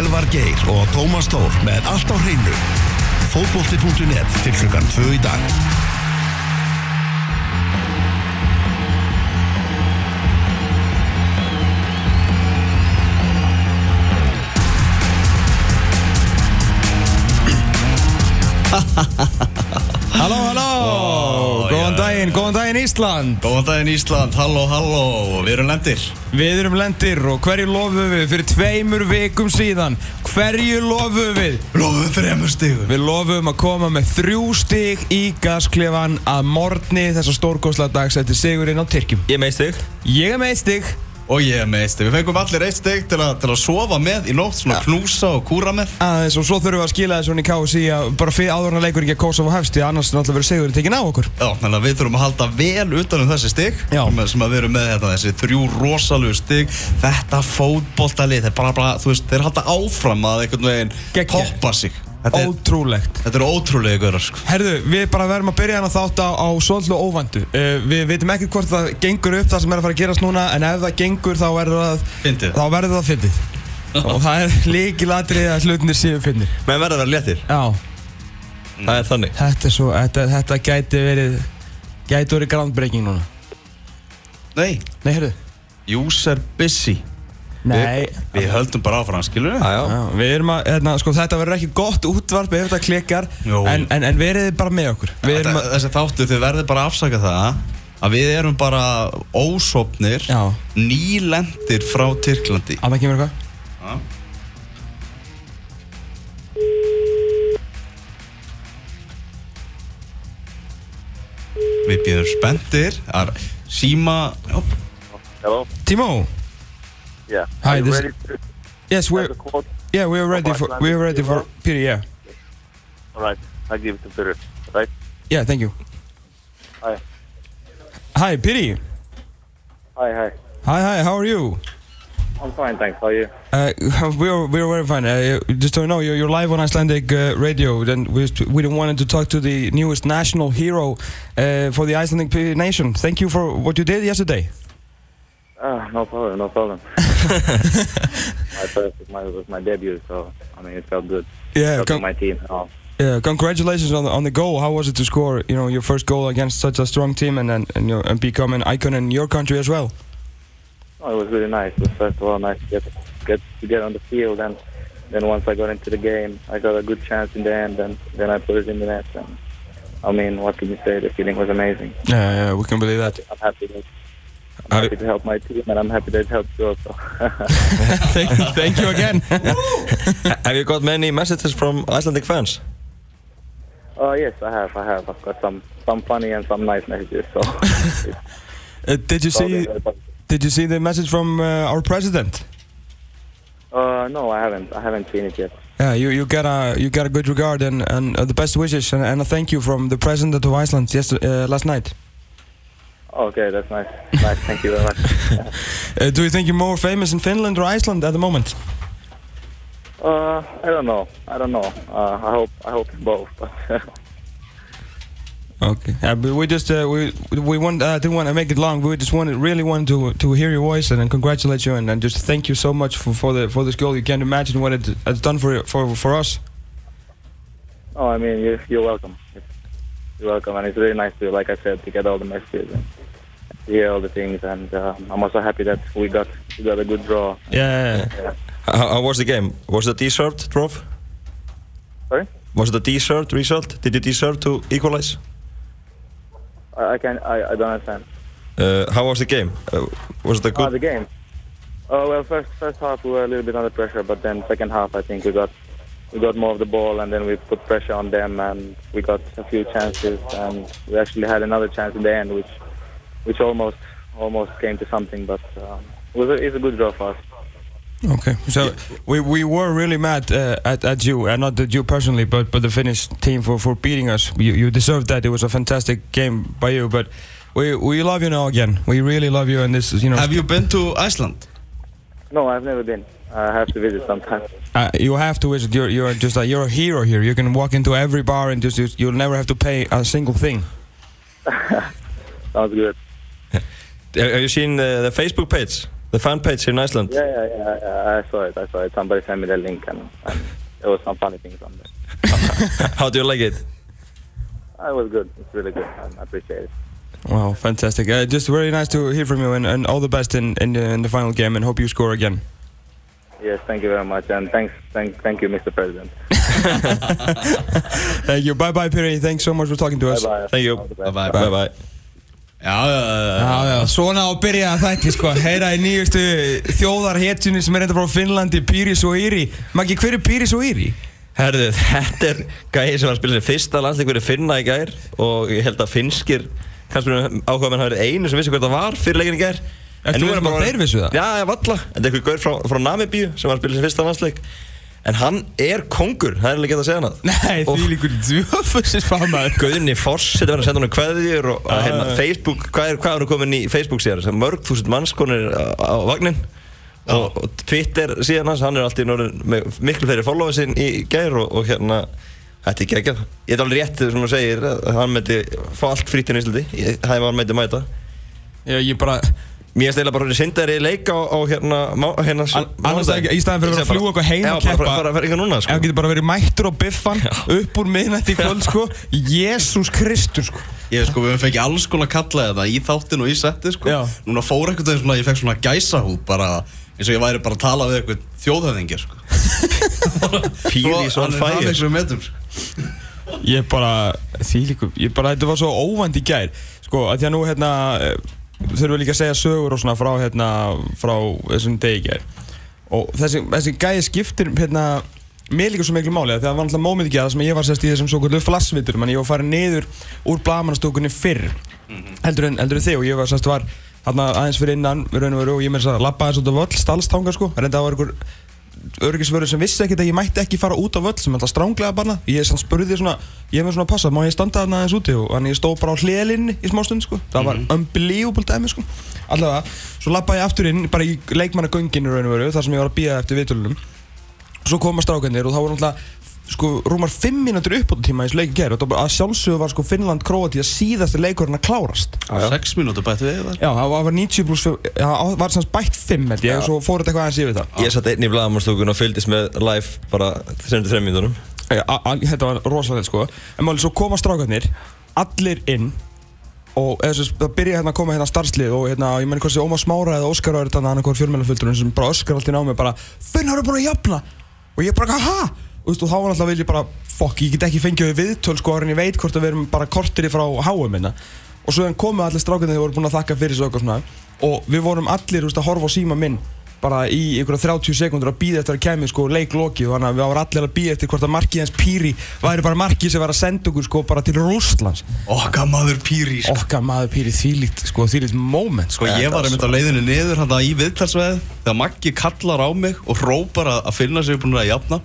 Elvar Geir og Tómas Tór með allt á hreinu. Fótbolti.net til klukkan 2 í dag. Halló, halló, daginn, góðan daginn Ísland. Góðan daginn Ísland, halló, halló, við erum lendir. Við erum lendir og hverju lofum við fyrir tveimur vikum síðan? Hverju lofum við? Lofum þremur stigum. Við lofum að koma með þrjú stig í gasklefan að morgni þessa stórgóðsla dags eftir sigurinn á Tyrkjum. Ég meist þig Ég er með eitt stig Og ég er með eitt stig, við fengum allir eitt stig til, að- til að sofa með í nótt, svona knúsa og kúra með. Aðeins og svo þurfum við að skila þessu í KSI að bara fyrir áður en að leikur ekki að Kosovo hefst því annars er náttúrulega verið sigurinn tekinn á okkur. Já, þannig að við þurfum að halda vel utan um þessi stig Já. sem, sem að við erum með þetta, þessi þrjú rosalegu stig. Þetta fótboltalið, þeir bara, bara, þú veist, þeir halda áfram að einhvern veginn Geggjað. toppa sig Þetta er, Ótrúlegt. Þetta er ótrúlega görar, sko. Herðu, við bara verðum að byrja hann að þátt á, á svolítið óvæntu. Uh, Við veitum ekkert hvort það gengur upp það sem er að fara að gerast núna En ef það gengur þá verður það Fyndið. Þá verður það fyndið. Og það er líkilatrið að hlutinir séu fyndið Menn verða að vera léttir. Já, Það er þannig. Þetta er svo, þetta, þetta gæti verið Gæti verið groundbreaking núna. Nei, Nei, herðu user busy Nei. Við höldum bara áfram, skilur við? Já, við erum að, hérna, sko, þetta verður ekki gott útvarp ef þetta klikkar en, en, en verið bara með okkur. Við erum Þetta, að, þessi þáttu, þið verðið bara að afsaka það að við erum bara ósopnir Já. nýlendir frá Tyrklandi. Að það kemur eitthvað? Já. Við býðum spenntir. Að síma. Timo, Yeah. Hi, this- yes, we're, quote? yeah, we're ready for, we're ready for, Peter, yeah All right. I give it to Peter. Right. Yeah, thank you. Hi. Hi, Piri. Hi. Hi. Hi, hi. How are you? I'm fine, thanks. How are you? Uh, we're we're very fine. Uh, just to know, you're, you're live on Icelandic uh, radio. Then we we didn't wanted to talk to the newest national hero uh, for the Icelandic nation. Thank you for what you did yesterday. Ah, no problem. No problem. my first was my was my debut, so I mean it felt good. Yeah, con- my team. Oh, yeah. Congratulations on the, on the goal. How was it to score? You know, your first goal against such a strong team and and, and, you know, and become an icon in your country as well. oh, it was really nice. It was first of all nice to get get to get on the field, and then once I got into the game, I got a good chance in the end, and then I put it in the net. And I mean, what can you say? The feeling was amazing. Yeah, yeah, we can believe that. I'm happy. I'm Have happy to help my team, and I'm happy that it helped you also. thank, you, thank you again. Have you got many messages from Icelandic fans? Oh yes, I have. I have. I've got some some funny and some nice messages. So, Uh, did you see? Did you see the message from uh, our president? uh, no, I haven't. I haven't seen it yet. Yeah, you, you got a you got a good regard and, and uh, the best wishes and, and a thank you from the president of Iceland yesterday, uh, last night. Okay, that's nice. Nice. Thank you very much. Uh, do you think you're more famous in Finland or Iceland at the moment? Uh, I don't know. I don't know. Uh, I hope. I hope both. Okay. Yeah, but we just uh, we we want uh, didn't want to make it long. We just wanted really wanted to to hear your voice and, and congratulate you and, and just thank you so much for, for the for this goal. You can't imagine what it has done for for for us. oh, I mean, you, you're welcome. You're welcome, and it's really nice to, like I said, to get all the messages and hear all the things. And uh, I'm also happy that we got we got a good draw. Yeah. Yeah. How, how was the game? Was the T-shirt draw? Sorry. Was the T-shirt result? Did the T-shirt to equalize? I, I can. I, I don't understand. Uh, how was the game? Uh, was it a Ah, the game. Oh well, first first half we were a little bit under pressure, but then second half I think we got we got more of the ball, and then we put pressure on them, and we got a few chances, and we actually had another chance in the end, which which almost almost came to something, but um, it was a, it's a good draw for us. Okay, so we, we were really mad uh, at, at you, uh, not at you personally, but but the Finnish team for, for beating us. You, you deserved that. It was a fantastic game by you, but we we love you now again. We really love you, and this is you know Have you been to Iceland? No, I've never been. I have to visit sometime. uh, you have to visit. You're you're just a, you're a hero here. You can walk into every bar and just, just you'll never have to pay a single thing. Sounds good. Have you seen the, the Facebook page? The fan page here in Iceland. Yeah, yeah, yeah, yeah. I saw it. I saw it. Somebody sent me the link, and, and there was some funny things on there. How do you like it? Uh, It was good. It's really good. I appreciate it. Wow, fantastic. Uh, just very nice to hear from you, and, and all the best in, in, the, in the final game, and hope you score again. Yes, thank you very much, and thanks, thank, thank you, Mr. President. Thank you. Bye bye, Piri. Thanks so much for talking to Bye us. bye. Thank you. All the best. Bye bye. Bye bye. Já, já, já, svona á byrja þætti sko. Heyra í nýjustu þjóðarhetjunni sem er enda frá Finnlandi, Píris og Íri. Maggi, hver er Píris og Íri? Herðu, þetta er gæði sem var að spila sem fyrsta landsleik verið finna í gær og ég held að finnskir kannski áhuga menn hafa verið einu sem vissi hvað það var fyrir leikin í gær. Ertu viss um að þeir vissu það? Já, já, valla Þetta er einhver gaur frá, frá Namibíu sem var að spila sem fyrsta landsleik En hann er kongur, það er alveg gett að segja hann Nei, því líkur djöfusins famaður Guðni Foss, þetta verður að senda hann kveðjur og Já, hérna. Facebook, hvað er, hvað er hann komin í Facebook síðan? Sem mörg þúsund mannskonir á, á vagnin og, og Twitter síðan hans, hann er alltaf norðin með miklu fleiri followersinn í gær og, og hérna, þetta er geggjað. Ég er alveg rétt sem þú segir að hann myndi fá allt frýtt í Íslandi, Ég- það var hann myndi mæta. Já, ég bara mér finnst eiginlega bara syndari leik á, á hérna, má, hérna An- annars ekki- í staðinn fyrir að vera að fljúga eitthvað heim já, og bara, keppa. bara, bara, bara eitthvað núna sko. Ef getur bara verið mættur á biffan upp úr miðnætti í kvöld sko. Jésús Kristur sko. Ég sko, við höfum fengið alls konar kalla þetta í þáttinu og í setti sko. Já. Núna fór eitthvað svona, ég fekk svona gæsahúð bara eins og ég væri bara að tala við eitthvað þjóðhöfðingir sko. Það fire. miklu metum sko. Ég bara, því líku, ég bara, þetta var svo óvænt í gær. Sko, að því að nú hérna þurfum við líka að segja sögur og svona frá hérna, frá þessum degi í gær. Og þessi, þessi gæði skiptir hérna Mér líka svo miklu máli að það var náttúrulega mómið ekki að það sem ég var sérst í þessum svo kvöldu flassvitur Menn ég var farin niður úr blamanastókunni fyrr heldur, en, en þig og ég var sérst var Þarna aðeins fyrir innan, raun og veru og ég með þess að labba aðeins út á völl, stálstanga sko. Reynda það var einhver öryggisvörður sem vissi ekkert að ég mætti ekki fara út á völl sem alltaf stránglega barna ég spurði svona, ég með svona passa má ég standa þarna aðeins úti? Og þannig ég stóð bara á hliðlinni í smá stund sko, það var unbelievable dæmi sko, allavega svo lappa ég aftur inn bara í leikmannagönginu raun og veru þar sem ég var að býða eftir viðtölunum. Svo koma strákanir og þá voru náttúrulega sko rúmar 5 mínútur upp á tíma í þessu leiki gerð og það var bara að sjálfsögðu var sko Finnland-Króatíða síðasti leikurinn að klárast. Sex mínútur bættu við það Já, það var 90 pluss 5, já, það var sanns bætt 5 held ég og svo fór þetta eitthvað aðeins yfir það. Ég satt einn í blagamannstúkun og fylgdist með live bara 3-3 mínútur þetta var rosalega sko. En máli svo koma strákarnir Allir inn Og eða, svo, það byrja hérna að koma hérna starfslið Og hérna, ég menn hvað sé Ómar Smára eða Óskar var þetta Hann er fjölmennaföldurinn sem bara öskar alltaf á mig Bara, Finnar eru búin að jafna? Og ég bara, ha? Veist, og þá var alltaf vil ég bara Fokk, ég get ekki fengið við viðtöl sko En ég veit hvort að við erum bara kortir frá HM minna Og svo komu allir strákarnir Þeir voru búin að þakka fyrir sig og svona. Og við vorum allir, veist, að horfa á síma minn bara í einhverja 30 sekundur að býða eftir að kemja sko leikloki og þannig að við varum allir að býða eftir hvort að markið hans Píri væri bara markið sem var að senda okkur sko bara til Rússlands. Okka maður pýri sko. Okkar maður Píri þvílíkt sko þvílíkt moment sko. Sko ég var einmitt á leiðinu niður hann í viðtalsveð þegar Maggi kallar á mig og hrópar að, að finna sig búin að jafna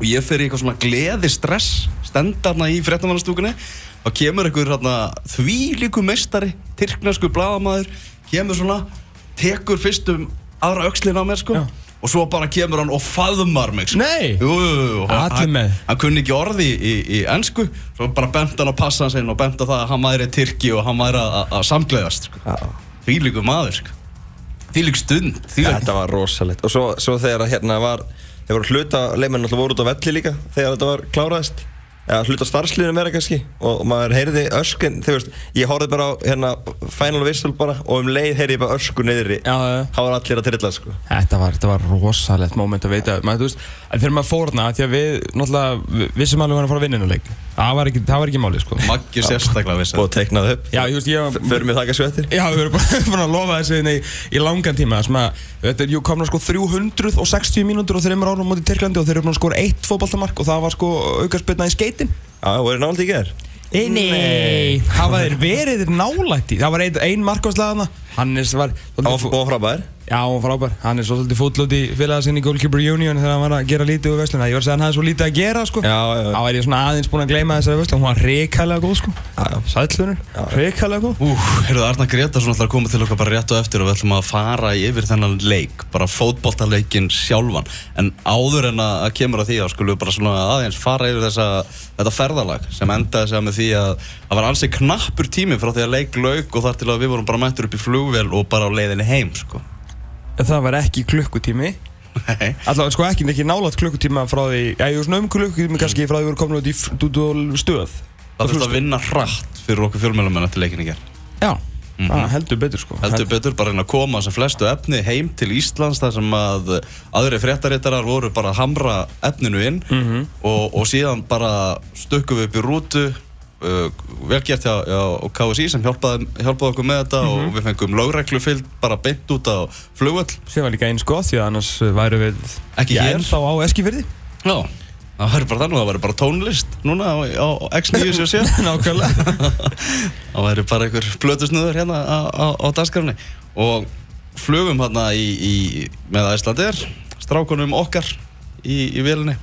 og ég fer í eitthvað svona gleði stress stenda hann í fréttamannastúkunni og kemur einhver því líku meistari, tyrknesku bladamaður kemur svona, tekur fyrst um aðra öxlin á mér sko Já. og svo bara kemur hann og faðmar mig sko. Nei! Jú, jú, jú, Allir hann, með. hann kunni ekki orði í, í, ennsku svo bara bent hann á passan sinn og bent á það að hann væri tyrki og hann væri að, að, að samgleðast sko. Því líku maður sko. Því líku stund því Þetta var rosalegt Og svo, svo þegar að hérna var Voru hluta, leiminn alltaf voru út á velli líka Þegar þetta var kláraðist Eða hluta starfslíðinu meira kannski. Og maður heyrði öskun Þú veist, ég horfði bara á hérna Final whistle bara Og um leið heyrði ég bara ösku já. Það var allir að trilla sko. Þetta var, þetta var rosalegt moment að veita. Maður, þú veist, að þegar maður fór hana því að við náttúrulega vissum alveg að fara að vinna hennar leik. Það var ekki, það var ekki máli sko. Maggi sérstaklega vissi Og teiknaði upp. Já, ég veist, ég var Förum við þakka svo eftir Já, við erum bara búin að lofa þessu hérna í, í langan tíma sem að, þetta jú, komna 360 mínútur og þreymur árum mútið Tyrklandi og þeir eru búin að skora eitt fótballtamark og það var aukarspilna í skeitin Já, það voru nált í ger Nei Hafa þeir verið þeir nálætti Það var ein, ein markvæðslaðana Hannes var Það var og frábær Já, frábær Hann er svo svolítið fúll út í félagasinn í Goalkeeper Union þegar hann var að gera lítið úr vesluna Ég var að segja hann hafði svo lítið að gera sko Já, já, já. Þá er ég svona aðeins búin að gleyma þessari veslu Hún var reikalega góð sko Já, já. Sælunur Reikalega góð Ú, heyrðu, Arna Gretarsson ætlar að koma til okkar bara rétt og eftir og við ætlum að fara yfir þennan leik, bara fótboltaleikin sjálfan. En áður en að kemur að því að skulum við bara svona aðeins fara yfir þessa, þetta ferðalag sem endaði sig með því að það var ansi knappur tími frá því að leik lauk og þar til að við vorum bara mættur upp í flugvél og bara á leiðinni heim, sko. Það var ekki klukkutími. Alltaf sko ekki, ekki nálat klukkutíma frá því Já, ég var svona um klukkutími kannski frá því við vorum komin út í stöð Það þurfti að vinna hratt fyrir okkur fjölmjölumenn eftir leikin í gerð Já, það heldur betur sko. Heldur betur bara að reyna að koma sem flestu efni heim til Íslands þar sem að aðri fréttaréttarar voru bara að hamra efninu inn. Mhm. og, og síðan bara stökkum við upp í rútu velgert hjá, hjá KSI sem hjálpaði, hjálpaði okkur með þetta Mhm. og við fengum lögreglufylg bara beint út á flugvöll. Sem var líka eins gott því að annars uh, væru við Ekki hér. ennþá á Eskifyrði Já, það væri bara þannig það væri bara tónlist núna á, á X977 Nákvæmlega. Það væri bara einhver blötusnöður hérna á, á, á dagskrafni og flugum hérna í, í með Æslandir strákunum okkar í, í vélinni.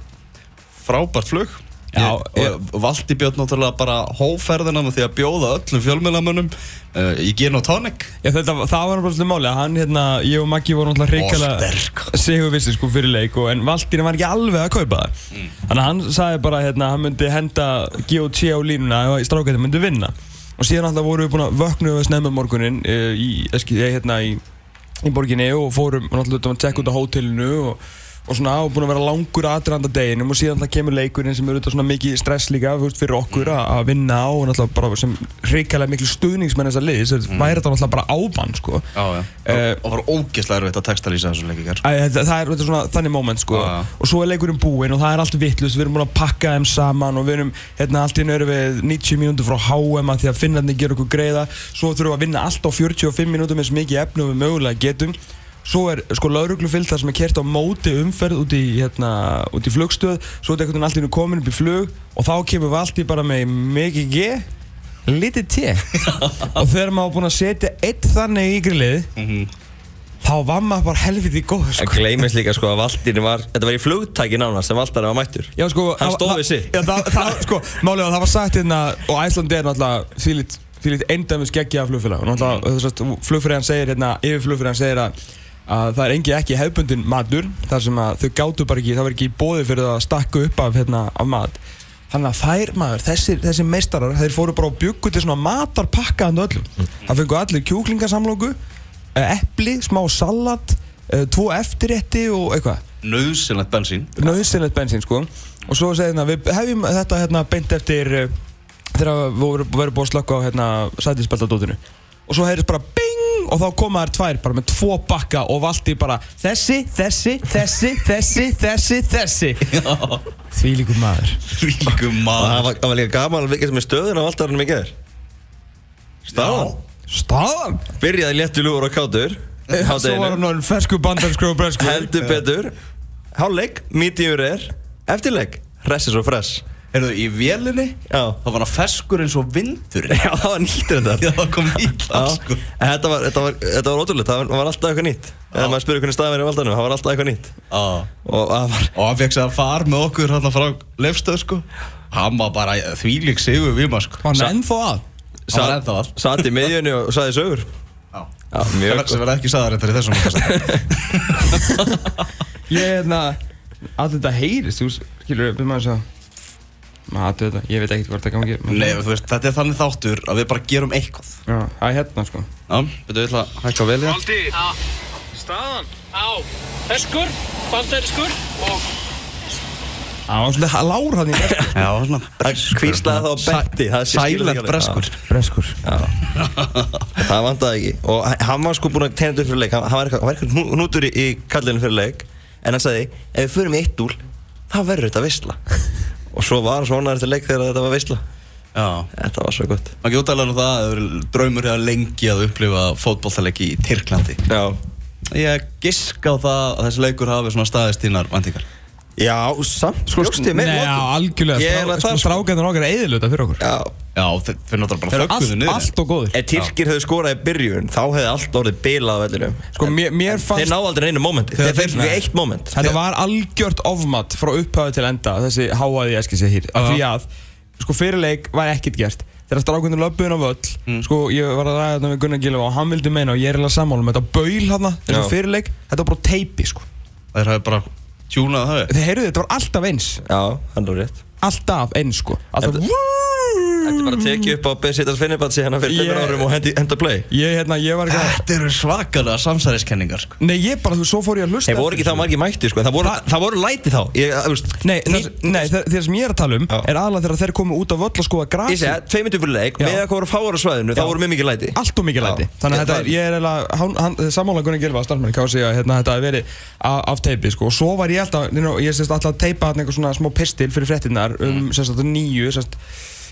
Frábært flug Valdi Björn náttúrulega bara hóferðina með því að bjóða öllum fjölmjölamönnum uh, í Gin og þetta, það var bara svolítið máli að hann, hérna, ég og Maggi voru náttúrulega Og reykjala sterk. sigur vissi sko fyrir leik og, en Valtýrin var ekki alveg að kaupa það. Þannig að hann sagði bara hérna hann myndi henda GOT á línuna að strákættin myndi vinna. Og síðan alltaf vorum við búin að vöknu við snemma morgunin uh, í, eski, ég, hérna, í, í borginni og fórum náttúrulega að tekka út á hótelinu og og svona og búin að vera langur aðranda deginum og síðan það kemur leikurinn sem eru þetta svona mikið stress líka veist, fyrir okkur að að vinna á og náttúrulega bara sem hrikalega miklu stuðningsmenn þessar liðs mm. væri þetta náttúrulega bara ábann sko. Já, já. Eh, og var ógeðslega erfitt að textalýsa þessu leik í gerð Æ, þetta, það er er svona þannig moment sko. Já, og svo er leikurinn búinn og það er allt vittlust við erum búin að pakka þeim saman og við erum hérna allt í einu erum við 90 mínútur frá HM að því að finnarnir gera okkur greiða. Svo þurfum við að vinna allt á 45 mínútur með svo mikið efni og við mögulega getum svo er sko lauruglufylgd þar sem er kert á móti umferð út í, hérna, út í flugstöð svo er einhvern veginn allt í einu komin upp í flug og þá kemur við allt í bara með mikið G lítið T og þegar maður var búinn að setja eitt þannig í grillið þá var maður bara helviti góð sko. En gleymist líka sko að Valtýrin var Þetta var í flugtæki nána sem Valtýrin var mættur Já, sko, Hann það- stóð við sitt. Já, það, það, sko, málega það var sagt hérna og Æsland er náttúrulega þvílít, þvílít eindæmis geggja flugfélag og náttúrulega mm. flugfélagan segir hérna, yfir flugfélagan segir að, að það er engi ekki hefbundin matur þar sem að þau gátu bara ekki, það var ekki bóði fyrir það að stakka upp af, hérna, af mat. Þannig að þær maður, þessir, þessir meistarar þeir fóru bara og byggu til svona matarpakkaðan öllum. Það fengu allir kjúklingasamlóku epli, smá salat eh, tvo eftirrétti og eitthvað. Nöðsynlegt bensín. Nöðsynlegt bensín sko. Og svo segir hérna við hefjum þetta hérna beint eftir uh, þegar við vorum búin að slökka á hérna sætispeltadótinu og svo heyrðist bara bing og þá koma þær tvær bara með tvo bakka og valdi bara þessi, þessi, þessi, þessi, þessi, þessi. Því líkur maður. Og það maður. var, það var líka gaman að vikast með stöðuna á Valtýrinum í gerð Staðan? Staðan? Byrjaði léttu lúur og kátur. Svo var hann orðinn fersku bandarskrú og bresku Heldur betur. Hálfleik, medium rare Eftirleik, hressis og fress Erðu í vélinni Já. Það var hann feskur eins og vindur Já, það var nýtt þetta. Já, það kom nýtt Já, sko. en þetta var, þetta var, þetta var ótrúlega, það var, var alltaf eitthvað nýtt. Ef maður spyrir hvernig staðan verið í valdanum, það var alltaf eitthvað nýtt. Já. Og það var, Og hann fekk sér að fara með okkur hérna frá Leifstöð sko. Hann var bara þvílík sigur við maður sko. Hann er ennþá að? Hann var ennþá all satt í miðjunni og saði sögur. Já. Já, mjög Sem verði ekki sagðar þetta í þessum podcast. ég er hérna að þetta heyrist þú skilur við maður svo maður þetta, ég veit ekkert hvort það gangi. Nei, þú veist, þetta er þannig þáttur að við bara gerum eitthvað. Já, það er hérna sko. Já, betur við ætla að hækka vel í það Staðan. Á. Feskur, bandariskur og Það var svolítið lár hann í breskur Já, svona Það kvíslaði þá skilur Silent breskur. Breskur. Já. Það vantaði ekki. Og hann var sko búinn að tegna upp fyrir leik. Hann var eitthvað, hnútur í, kallinu fyrir leik. En hann sagði, ef við förum í eitt úl þá verður þetta veistla Og svo var hann svona eftir leik þegar þetta var veistla Já. Þetta var svo gott. Maður ekki útæðlega um það að það eru draumur hefur lengi að upplifa fótbolltaleiki í Tyrklandi. Já. Ég giska á það að þessi leikur hafi svona staðist þínar vandingar Já, samt sko, Bjóst ég með Nei, já, algjörlega Sko sko strákarnir okkar er eðiluta fyrir okkur. Já. Já, þeir þeir náttúrulega bara eru þögguðu allt, niður. allt og góður Ef Tyrkir hefðu skorað í byrjun þá hefði allt orðið bilað á vellinum. Sko, mér, mér Þeir fannst náðu aldrei einu mómenti. Þeir Þegar- þeir fyrir eitt móment. Þetta var algjört ofmat frá upphafi til enda Þessi háaði ég eski sér hér Af því að, sko, fyrirleik var ekkert gert. Þegar strákunir löpuðin á völl Sko, ég var að ræða þetta með Gunnar Gilva og hann vildi meina og ég er eiginlega sammála með þetta. Baul hann Þessi Já. fyrirleik, þetta var bara teipi, sko. Þeir hafi bara tjúnað það Þeir heyrðu þetta var alltaf eins. Já, hann er rétt Alltaf eins, sko. Alltaf Þetta er bara að tekið upp á Besitas Finnibats hérna fyrir Ég- tveimur árum og hendi, henda play. Ég, hérna, ég var ekki að Þetta eru svakalega samsæriskenningar sko. Nei, ég bara, þú svo fór ég að hlusta Þeir voru ekki það margir mætti sko, það voru, Það- það voru læti þá. Ég, veist, Nei, það, nei það, það sem ég er að tala um Já. er aðalega þegar þeir komu út á völl og skoða Ég grasi segi, tvei myndir fyrir leik, með að voru fáar á svæðinu, Já. það voru mjög mikið læti. Allt og mikið læti. Þannig að Ég- ég er eiginlega sammála Gunni Gilva, starfmanni Kási að hérna, þetta hafi verið af, teipi sko. og svo var ég alltaf, ég sérst alltaf að teipa þarna einhver svona smá pistil fyrir fréttinnar um sérst alltaf nýju sérst,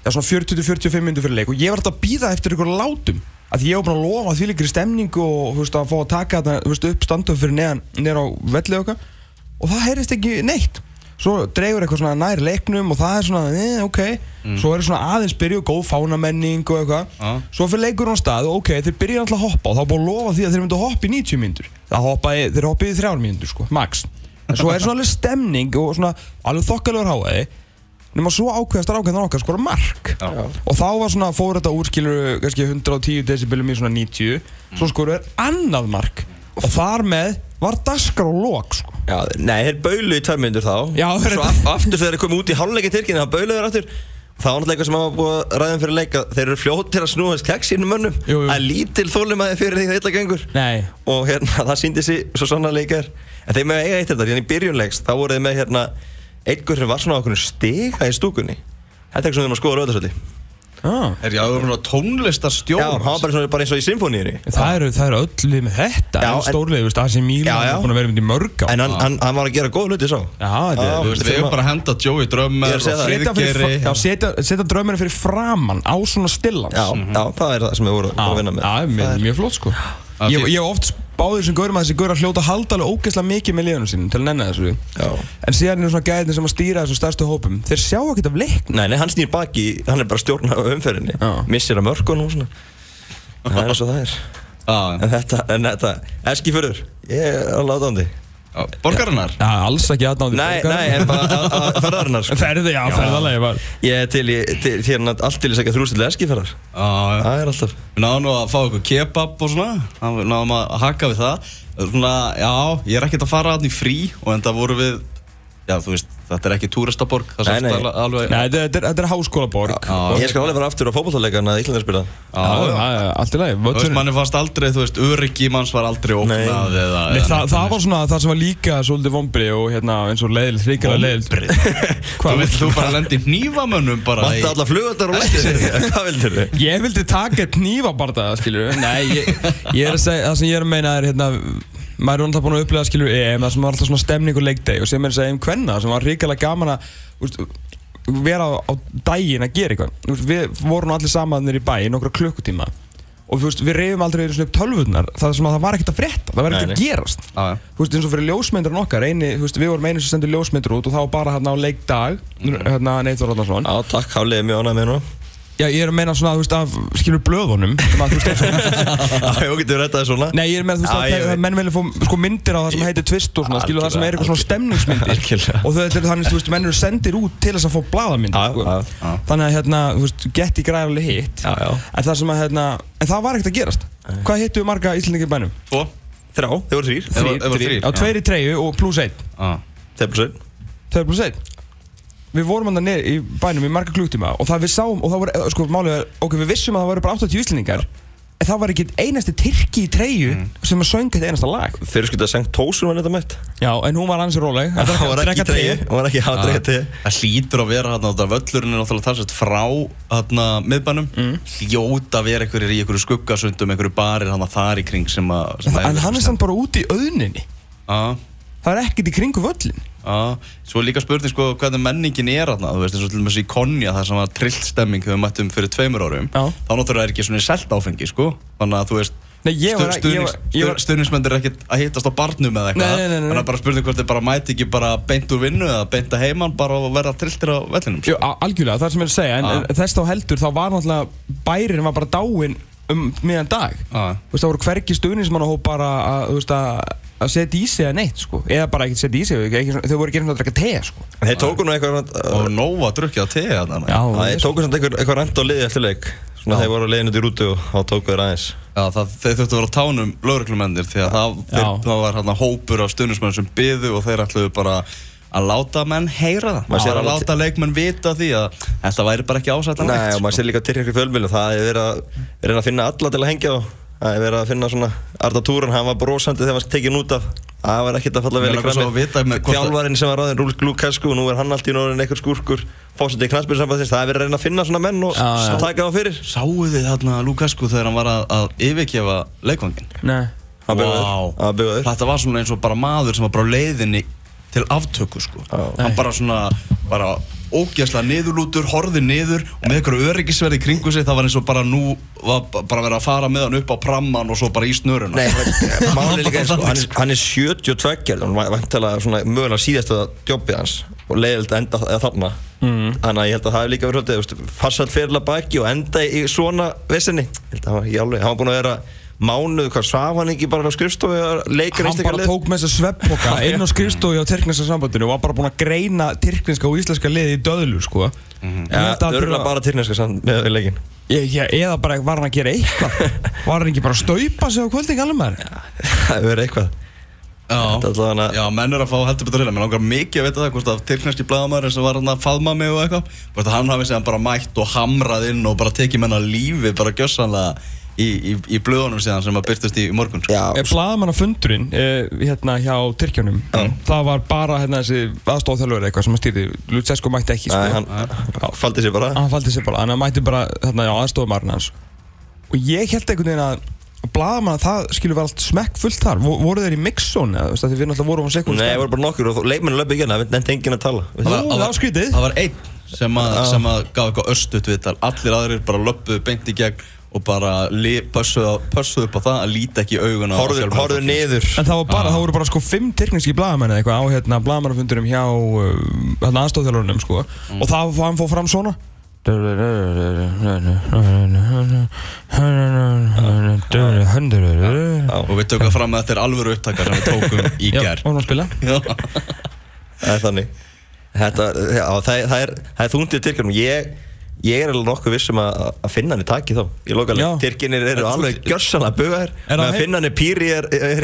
já, svona 40-45 minnur fyrir leik. Og ég var alltaf að býða eftir ykkur látum. Að ég var búin að lofa því líkri stemningu og veist, að fá að taka þetta upp standum fyrir neðan, neðan á velli okkar. Og það heyrist ekki neitt. Svo dregur eitthvað svona nær leiknum og það er svona, eh, ok. Svo er svona aðeins byrju, góð fánamenning og eitthvað, Já. svo fyrir leikur á stað og ok, þeir byrja alltaf að hoppa og þá er búin að lofa því að þeir myndu að hoppa í 90 mínútur. Það þeir hoppaði í 3 mínútur sko, max. En svo er svona alveg stemning og svona alveg þokkalegur háaði nema svo ákveðast rákvæðan okkar skora mark. Já. og þá var svona, fór þetta úr skilur kannski 110 decibelum í svona 90 svo skoru er annað mark. Og þar með var daskar og lók sko. Já, nei, þeir baulu í tvær myndir þá. Já, þeir- Svo af, aftur þegar þeir komu út í hálfleiki tilkynni þá baulu þeir aftur. Það var náttúrulega eitthvað sem hafa búið að ræðum fyrir leika Þeir eru fljótir að snúa þess keks sínum mönnum. Jú, jú. Er lítil þólumæði fyrir því það illa gengur. Nei, Og hérna, það síndi sig svo svona leikar En þeir með eiga eitt þetta, hérna í byrjunleiks Þá voru þeir með hérna Einhver sem var svona á okkur stiga í stúkunni. Þetta er eitthvað sem þeir maður skoða rauðarsöldi ah. Er ég að vera tónlistarstjór Já, hann var bara, svona, bara eins og í symfóníunni það, eru, það eru öll lið með þetta Já, en- þú veist, AC Milan Já, já. er búin að vera með í mörg á En hann, hann, hann var að gera góð hluti svo Já, þetta Já, er Þú veist, við erum bara að henda Joey Ég er að segja og það. setja, fyrir, Friðgeri. já, setja, setja drauminu fyrir framann á svona stillans Já, já, það er það sem við vorum að vinna með. Já, Það mjög, er- mjög flott sko Ég hef oft báðir þessum gaurum að þessi gaur að hljóta að halda alveg ógeðslega mikið með liðunum sínum til að nenna þessu. Já. En síðan eru svona gæðin sem að stýra þessum stærstu hópum. Þeir sjá ekkert af leikn Nei, nei, hann snýr baki, hann er bara stjórn á umferðinni. Já. Missir að mörkunum og svona. Það er eins og það er. Já, En þetta, en þetta, eskifurður Ég er alveg átándi já, Borgarinnar? Já, alls ekki aðnáði Nei, nei, en bara að- að- ferðarinnar sko. Ferði, já, ferðalagi var Ég er til, í, til hérna allt til þess að þrjústilega eskiferðar Já, já. Það er alltaf. Við náðum nú að fá eitthvað kebab og svona. Við náðum að hakka við það. Svona, já, ég er ekkert að fara í frí Og enda voru við Já, þú veist, þetta er ekki túristaborg Það Nei, nei. alveg- Nei, þetta er, þetta er háskólaborg. Ég skal alveg fara aftur á fótballtáleikana að Íslandar spila. Allt í lagi Þú veist, Völlurinn- manni fannst aldrei, þú veist, öryggi manns var aldrei eða, Nei, það, var svona það sem var líka svolítið vombri og hérna eins og leiðil, hrigilega leiðil Þú vilt þú bara lendi hnífamönnum bara Vanta alla flugöldar og lættir Hvað vildur þið? Ég vildi taka eitt nýfabardaða, skilur Nei, ég, ég er að segja, það sem ég er að meina er hérna Maður er náttúrulega búin að upplega, skilur, EM Það sem var alltaf svona stemning og leikdeg Og sem er að segja um kvenna Sem var ríkilega gaman að úst, Vera á, á daginn að gera eitthvað. Við vorum allir samanir í bæ í Nokkra klukkutíma Og veist, við reyfum aldrei sinni upp tölvurnar Það það var ekkert að frétta Það var ekkert að gerast. Já, já. Þú veist, eins og fyrir ljósmyndarinn okkar eini, veist, Við vorum einu sem sendur ljósmyndur út Og þá var bara hérna á leikdag Hérna Neithor Ráðnarsson Já, takk, hálflega mjög ánægð með núna Já, ég er að meina svona, þú veist, af, skilur blöðunum sem að, þú veist, Já, ég getur rettaði svona Nei, ég er með, þú veist, Já, ég að veit. menn vilja fá sko, myndir á það sem heitir twist og svona, skilur það sem er eitthvað svona stemningsmyndir Algjörlega. og þetta er þannig, þú veist, menn eru sendir út til þess að fá Já, sko. já, þannig að, hérna, þú veist, Getty græðarlega hitt Já, já. en það sem að, hérna, en það var ekkert að gerast Hvað hittu marga Íslandingar í bænum? Tvo Þrjá, þið voru þrýr Ef- ef voru þrír, já. tveir í treyju og pluss einn Já. Þeir bara svein Tveir pluss einn Við vorum hann í bænum í marga klúktíma og það við sáum, og það var, sko, málið er, ok, við vissum að það voru bara 80 Íslandingar en það var ekki einasti tyrki í treyju sem að söng eitt einasta lag. Þeir skutu að sengt tósum var þetta mætt. Já, en hún var ansið róleg. Það var ekki treyju Það var ekki að drekka te. Það hlýtur að vera hérna, þetta völlurinn er náttúrulega talsett frá hérna miðbænum. Mm. Hljóta að vera einhverjir í einhverju skuggasundum, einhverju barir hann þar í kring sem að að En hann er samt bara úti í auðninni. Já, Það er ekkert í kringu völlin já Svo er líka spurning sko hvernig menningin er hérna Þú veist eins og til dæmis í Konja það sem var trillt stemming þegar við mættum fyrir tveimur árum Já. Þá náttúrulega er ekki svona selt áfengi sko. Þannig að þú veist Nei, ég var- stu- ég var- stuðnings- ég var- Stuðningsmenn er ekkert að hittast á barnum eða eitthvað. Nei, nei, nei, nei. Þannig að bara spurning hvort þið bara mæti ekki bara beint úr vinnu eða beint að heiman bara og verða trilltir á vellinum Jú, á- algjörlega, það er sem ég er að segja En, en þess þá heldur, þá var náttúrulega Bærin var bara dáinn um miðan dag. Þú veist, það voru hvergi stuðnismann og bara að, að að setja í sig eða neitt, sko. Eða bara ekkert setja í sig, þau voru ekki einhvern veginn að drekka te, sko. En Þeir tóku nú eitthvað Og nóg að drukja að Það þeir tóku samt eitthvað, eitthvað rent á liði eftir leik. Svona þeir voru á leiðinu út í rútu og þá tóku þeir aðeins. Já, það, þeir þurftu að vera tánum lögreglumennir því að það, þeir, það var hérna hópur af stuðnismenn sem byðu og þeir ætluðu bara að láta menn heyra það. Maður sér að alveg- láta leikmenn vita því að þetta væri bara ekki ásættan Nei, og maður sér líka tyrkjum fjölmjölu það er verið að, að finna alla til að hengja á það er verið að finna svona Arda Túrun, hann var brosandi þegar hann var tekinn út af. Það var ekkert að falla vel að hvort að- þjálfarinn sem var ráðin Rúl Glúkesku og nú er hann allt í norðin einhver skúrkur fósandi í knastbyrðsambandins, það er verið að reyna að finna svona menn og Já, já. taka það fyrir. Sáu þið þarna Lukasku þegar hann var að, að Hann hann Þetta var svona eins og bara maður sem var bara á leiðinni til aftöku sko. Já. Hann bara svona, bara ógeðslega niðurlútur, horfði niður og með eitthvað öryggisverði kringu sig það var eins og bara nú var ba- bara verið að fara með hann upp á pramman og svo bara í snöruna. Nei, máli líka eins og hann, er- hann er 72 hann var vantilega svona mögulega síðasta jobbið hans og leiðilegt að enda þa- þarna. Mm. þannig að ég held að það hefur líka verið farsalt fyrirla baki og enda í svona vissinni, ég held að hann var ekki alveg hann var búin að vera mánuð, hvað svaf hann ekki bara á skrifstofu Hann bara tók með þess að sveppboka inn á skrifstofu á Tyrkneska sambandinu og var bara búinn að greina Tyrkneska og íslenska liði í döðlu sko. Mhm. Örgulega bara tyrkneska samt með leikin Eða bara var hann að gera eitthvað? Var hann ekki bara að staupa sig á kvölding alveg maður það hefur verið eitthvað. Já, já, menn er að fá heldur betur hérna Mér langar mikið að vita það hvort að tyrkneski blæðamæður sem var hann að faðma mig og eitthvað hvort að hann hafi segðan bara mætt og hamrað inn og bara tekið menna lífi bara gjössanlega í, í, í blöðunum síðan sem að byrtast í, í morgun sko. Já, Blaðamanna fundurinn eh, hérna hjá Tyrkjunum Það var bara hérna þessi aðstofþjálfur eitthvað sem að stýrði. Lutsesco mætti ekki sko. Nei, hann faldi sér bara. Hann faldi sér bara, hann mætti bara hérna, aðstofumarinn hans. Og ég held einhvern veginn að blaðamann það skilur vera allt smekk fullt þar. Vo- voru þeir í mixzone eða þú veist að við náttúrulega vorum á sekund Nei, það voru bara nokkur og leikmennu löpu ekki hérna, það nefndi enginn að tala. Jú, það var skrítið. það var einn sem að, sem að gaf eitthvað östut viðtal. Allir aðrir bara löppuðu beint í gegn og bara pössuðu upp á það að líta ekki augun á fjölmiðlafólki. horfðu niður. En það, var bara, það voru bara sko fimm tyrkneski blaðamenn eða eitthvað á hérna blaðamannafundurum hjá uh, hérna aðstofþjálfurinnum sko. Og það hann fór fram svona. Já, og við tökum fram að þetta er alvöru upptaka sem við tókum í ger og hann að spila Það er þannig. Þetta, já, það, það er, er þúndið Tyrkjum ég, ég er alveg nokkuð vissum að, að finna hann í taki þá. Ég loka Já. alveg, Tyrkjinir eru alveg bugaðir Er með það að finna hann í Píri er, er, er,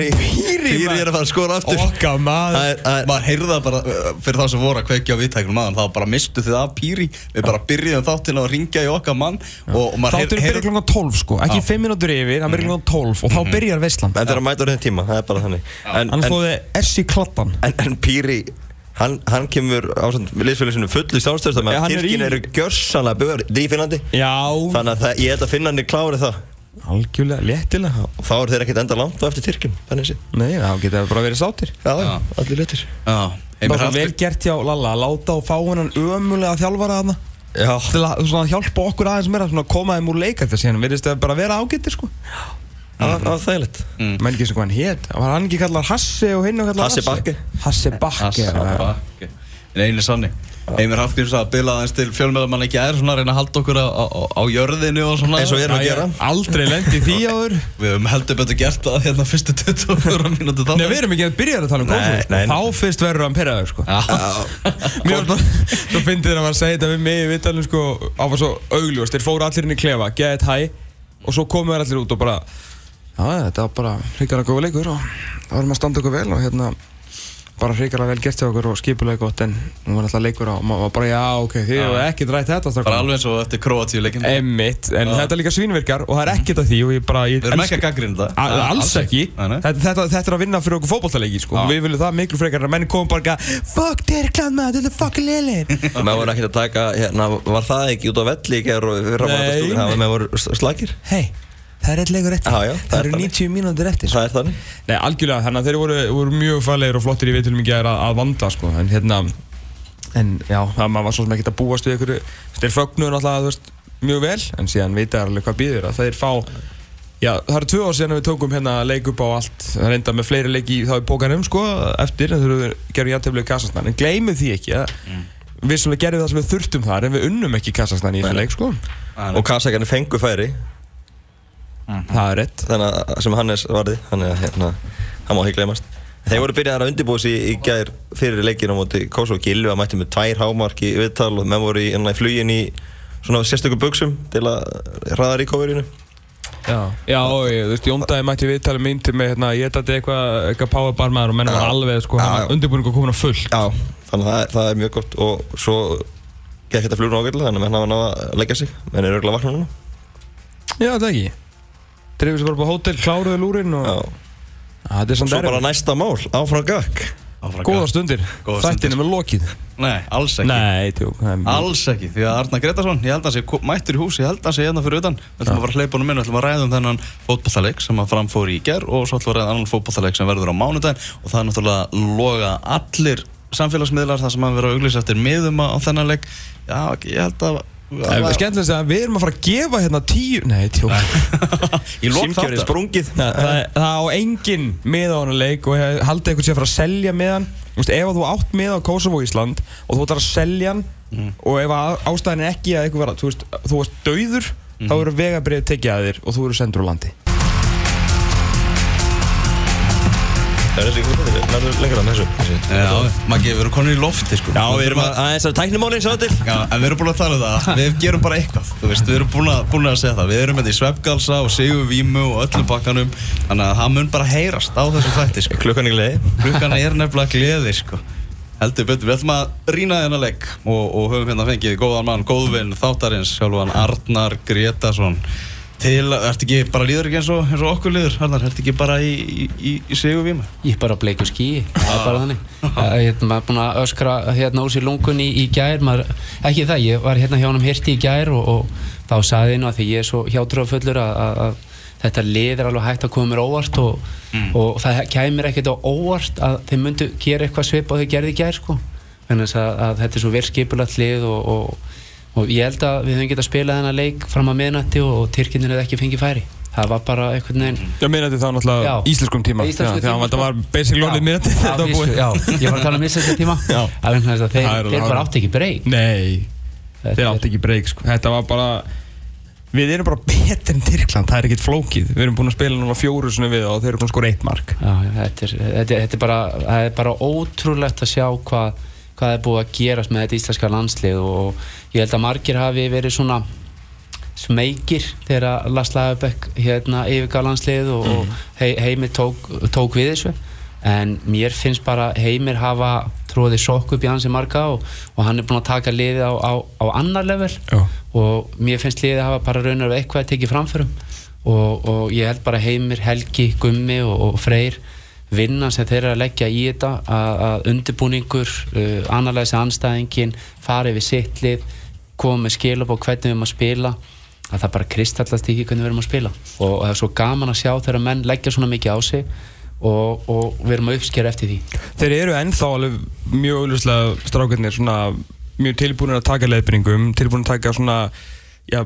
Píri maður. er að fara að skora aftur. Okka maður. Það það maður heyrði það bara uh, fyrir þá sem voru að kveikja á viðtæknum maður þá bara mistu þið af pýri við bara byrjuðum þáttinn að ringja í okkar mann og, og maður Þáttur byrjar klokkan 12 sko, ekki 5 minútur yfir, hann byrjar klokkan 12 og þá byrjar veislan. En það er að mæta á þeim tíma, það er bara þannig. En, Hann Hann, kemur á liðsfélaginu sinu fullu sjálfstöðst Já, með að í- eru gjörsanlega er í Finnlandi. Já, Þannig að það, ég held að í klári það. Algjörlega, léttilega. Og þá eru þeir ekkert enda langt á eftir Tyrkjum Þannig Nei, þá geta það bara verið sátir Já, já, allir Það var svo vel gert hjá Lalla að láta og fá hennan ömulega þjálfara þarna. Já, til að svona, hjálpa okkur aðeins meira svona, að koma þeim úr leikart þessi hann verðist að bara vera ágættir sko það var- það þægilegt. Menn ekki sem hvað hann hét. Var hann ekki kallar Hassi og hinn og kallar Hassi Bakke. Hassi Bakke. En einu sanni. Heimir Hallgríms að bila aðeins til fjölmiðamann ekki er svona að reyna að halda okkur á, á, á jörðinu og svona. Eins og við erum að gera. Aldrei lendi því áður. Við höfum heldur betur gert það hérna fyrstu 24 mínúti þá Nei, við erum ekki að byrja að tala um nei. þá fyrst verður hann pyrraður sko. Mér var svo, svo fyndið þegar hann var að segja þetta við mig í vittalum sko, á var svo augljóst, þeir fóru allir inn í klefa, get hæ. Og svo komu þeir allir út og bara já, þetta var bara hrikalega góða leikur og það varum að standa okkur vel og hérna bara hrikalega vel gert hjá okkur og skipulega gott en nú var alltaf leikur á og maður var bara já, ok, þið hefur ekkert rætt þetta Bara alveg eins og eftir Kroatíu leikin Við Emmitt, en þetta er líka svínvirkar og það er ekkert að því og ég bara ég erum ekki að gaggrina A- það Alls ekki, þetta, þetta, þetta er að vinna fyrir okkur fótballtaleiki sko. Við viljum það miklu frekar en menn komum bara Fuck Tyrkland maður, þetta er fucking liðlir Menn voru ekkert að taka, hérna, var það ekki út á það er eitt leikur eftir. Já, já, það Það er eru þannig. 90 mínútur eftir. Það er þannig. Nei, algjörlega, þannig að þeir voru, voru mjög fælegir og flottir í viðtölum í gæðir að, að vanda sko. En hérna En já, það maður var svo sem ekkert að búast við ykkur Þeir fögnuðu náttúrulega, þú veist, mjög vel En síðan vita alveg hvað býður að þeir fá Já, það eru tvö ár síðan við tókum hérna leik upp á allt Það er enda með fleiri leiki þá í bókanum sko Eftir, en þurfum við Við svona gerðum það sem við þurftum þar En við unnum ekki Kassastan í þessu leik sko. Og Kasakarnir fengu færi Það er rétt. Þannig að sem Hannes varði Þannig að hérna, það má ekki glemast Þeir voru byrjaðar að undirbúa sig í gær fyrir leikinu á móti Kosovo. Gilvi að mætti með tvær hámark í viðtal og menn voru í, hérna, í flugin í svona sérstökum buksum til að hraða ríkóverinu Já, já, og ég, þú veist, Jóndaði mætti viðtalið mín til mig, hérna, ég dætti eitthvað, eitthvað powerbar maður og menn var alveg, sko, hann undirbúningu komin á fullt. Já, þannig að það, er- það er mjög gott og svo gekk þetta flugur ágætlega þannig að menn hafa náða að leggja sig. Menn er örgulega vakna núna. Já, það ekki. Drifið sér bara upp á hótel, kláruðu lúrin og... Þetta er samt Svo erfitt. bara næsta mál, áfram Áfram Góða stundir. Góðar stundir. Þættin er með lokið. Nei, alls ekki Nei, tjók. það er mjög- Alls ekki, því að Arnar Gretarsson, ég held að hann sé ko- mættur í hús, ég held að hann sé hérna fyrir utan Við ætlum að fara að hleypa honum inn, við ætlum að ræða um þennan fótballtaleik sem að framfór í ger og svo ætlum við að ræða annan fótballtaleik sem verður á mánudaginn og það er náttúrulega loga allir samfélagsmiðlar þar sem að vera að auglýsa eftir miðum á þennan leik Já, ég held að Það er skemmtilegast að við erum að fara að gefa hérna tíu... Nei, tjók. Í lók Símkjörið þáttar. sprungið. Það, það, það á enginn með á hann leik og ég haldið eitthvað sé að fara að selja með hann Þú veist, ef að þú átt með á Kosovo Ísland og þú ætlar að selja hann og ef að ástæðin er ekki að eitthvað vera, þú veist, þú varst dauður þá eru vegabrið tekið að þér og þú eru sendur á landi Það er líka þetta, nærður lengra með þessu. Já, við erum konur í lofti sko Já, við erum að, aðeins að tæknimálinn sá til Já, en við erum búin að tala um það, við gerum bara eitthvað, þú veist, við erum búin að, búin að segja það, við erum með í svefgalsa og sigurvímu og öllum bakkanum, þannig að það mun bara heyrast á þessu þætti, sko. Klukkan í gleði Klukkan er nefnilega gleði, sko. Heldur betur, við ætlum að rýna þennan legg og, og höfum hérna fengið góðan mann, góðvinn þáttarins, sjálfan Arnar Gretarsson. Til, ertu ekki, bara líður ekki eins og, eins og okkur líður, ertu ekki bara í, í, í, í sigurvímu? Ég er bara á bleiku skíi, það er bara þannig. Ég hérna, er búinn að öskra hérna úr sér lungun í, í gær. Maður, Ekki það, ég var hérna hjá honum hirti í gær og, og þá saði nú að því ég er svo hjátrúafullur að, að, að þetta lið er alveg hægt að koma mér óvart og, og það kæmir ekkert á óvart að þeir myndu gera eitthvað svip og þau gerði í gær sko. Þannig að, að þetta er svo vel skipulagt lið og, og, ég held að við höfum getað spilað þennan leik fram að miðnætti og, og Tyrkinir hefði ekki fengið færi. Það var bara einhvern veginn Já, mér þetta þá náttúrulega Já. íslenskum tíma. Íslenskum Já, tíma, sko. var basically orðið mér þetta Já, var búið. já, ég var að tala um íslenska tíma. Já. að að Það er bara átti ekki breyk Nei, þeir átti ekki breyk sko. Þetta var bara Við erum bara betur en Tyrkland, það er ekkert flókið. Við erum búin að spila núna fjóru svona við og þeir eru búin að skora eitt mark. Já, já, þetta, er- þetta er, bara, það er bara ótrúlegt að sjá hvað, hvað er búið að gerast með þetta íslenska landslið og ég held að margir hafi verið svona smekir þegar Lars Lagerbäck hérna yfirgaf landslið og, Mm. og hei, Heimir tók, tók við þessu en mér finnst bara Heimir hafa tróðið sokk upp í hansi marga og, og hann er búinn að taka liðið á, á, á annar level Já. og mér finnst liðið hafa bara raunar eitthvað að tekið framförum og, og ég held bara Heimir, Helgi, Gummi og Freyr vinnan sem þeir eru að leggja í þetta að, undirbúningur uh, analæsa anstæðingin fara yfir sitt lið koma með skil upp á hvernig við erum að spila að það bara kristallast því hvernig við erum að spila. Og, og það er svo gaman að sjá þegar menn leggja svona mikið á sig og, og við erum að uppskera eftir því. Þeir eru ennþá alveg mjög auðvitað strákarnir svona mjög tilbúinir að taka leiðbyrningum, tilbúinir að taka svona já,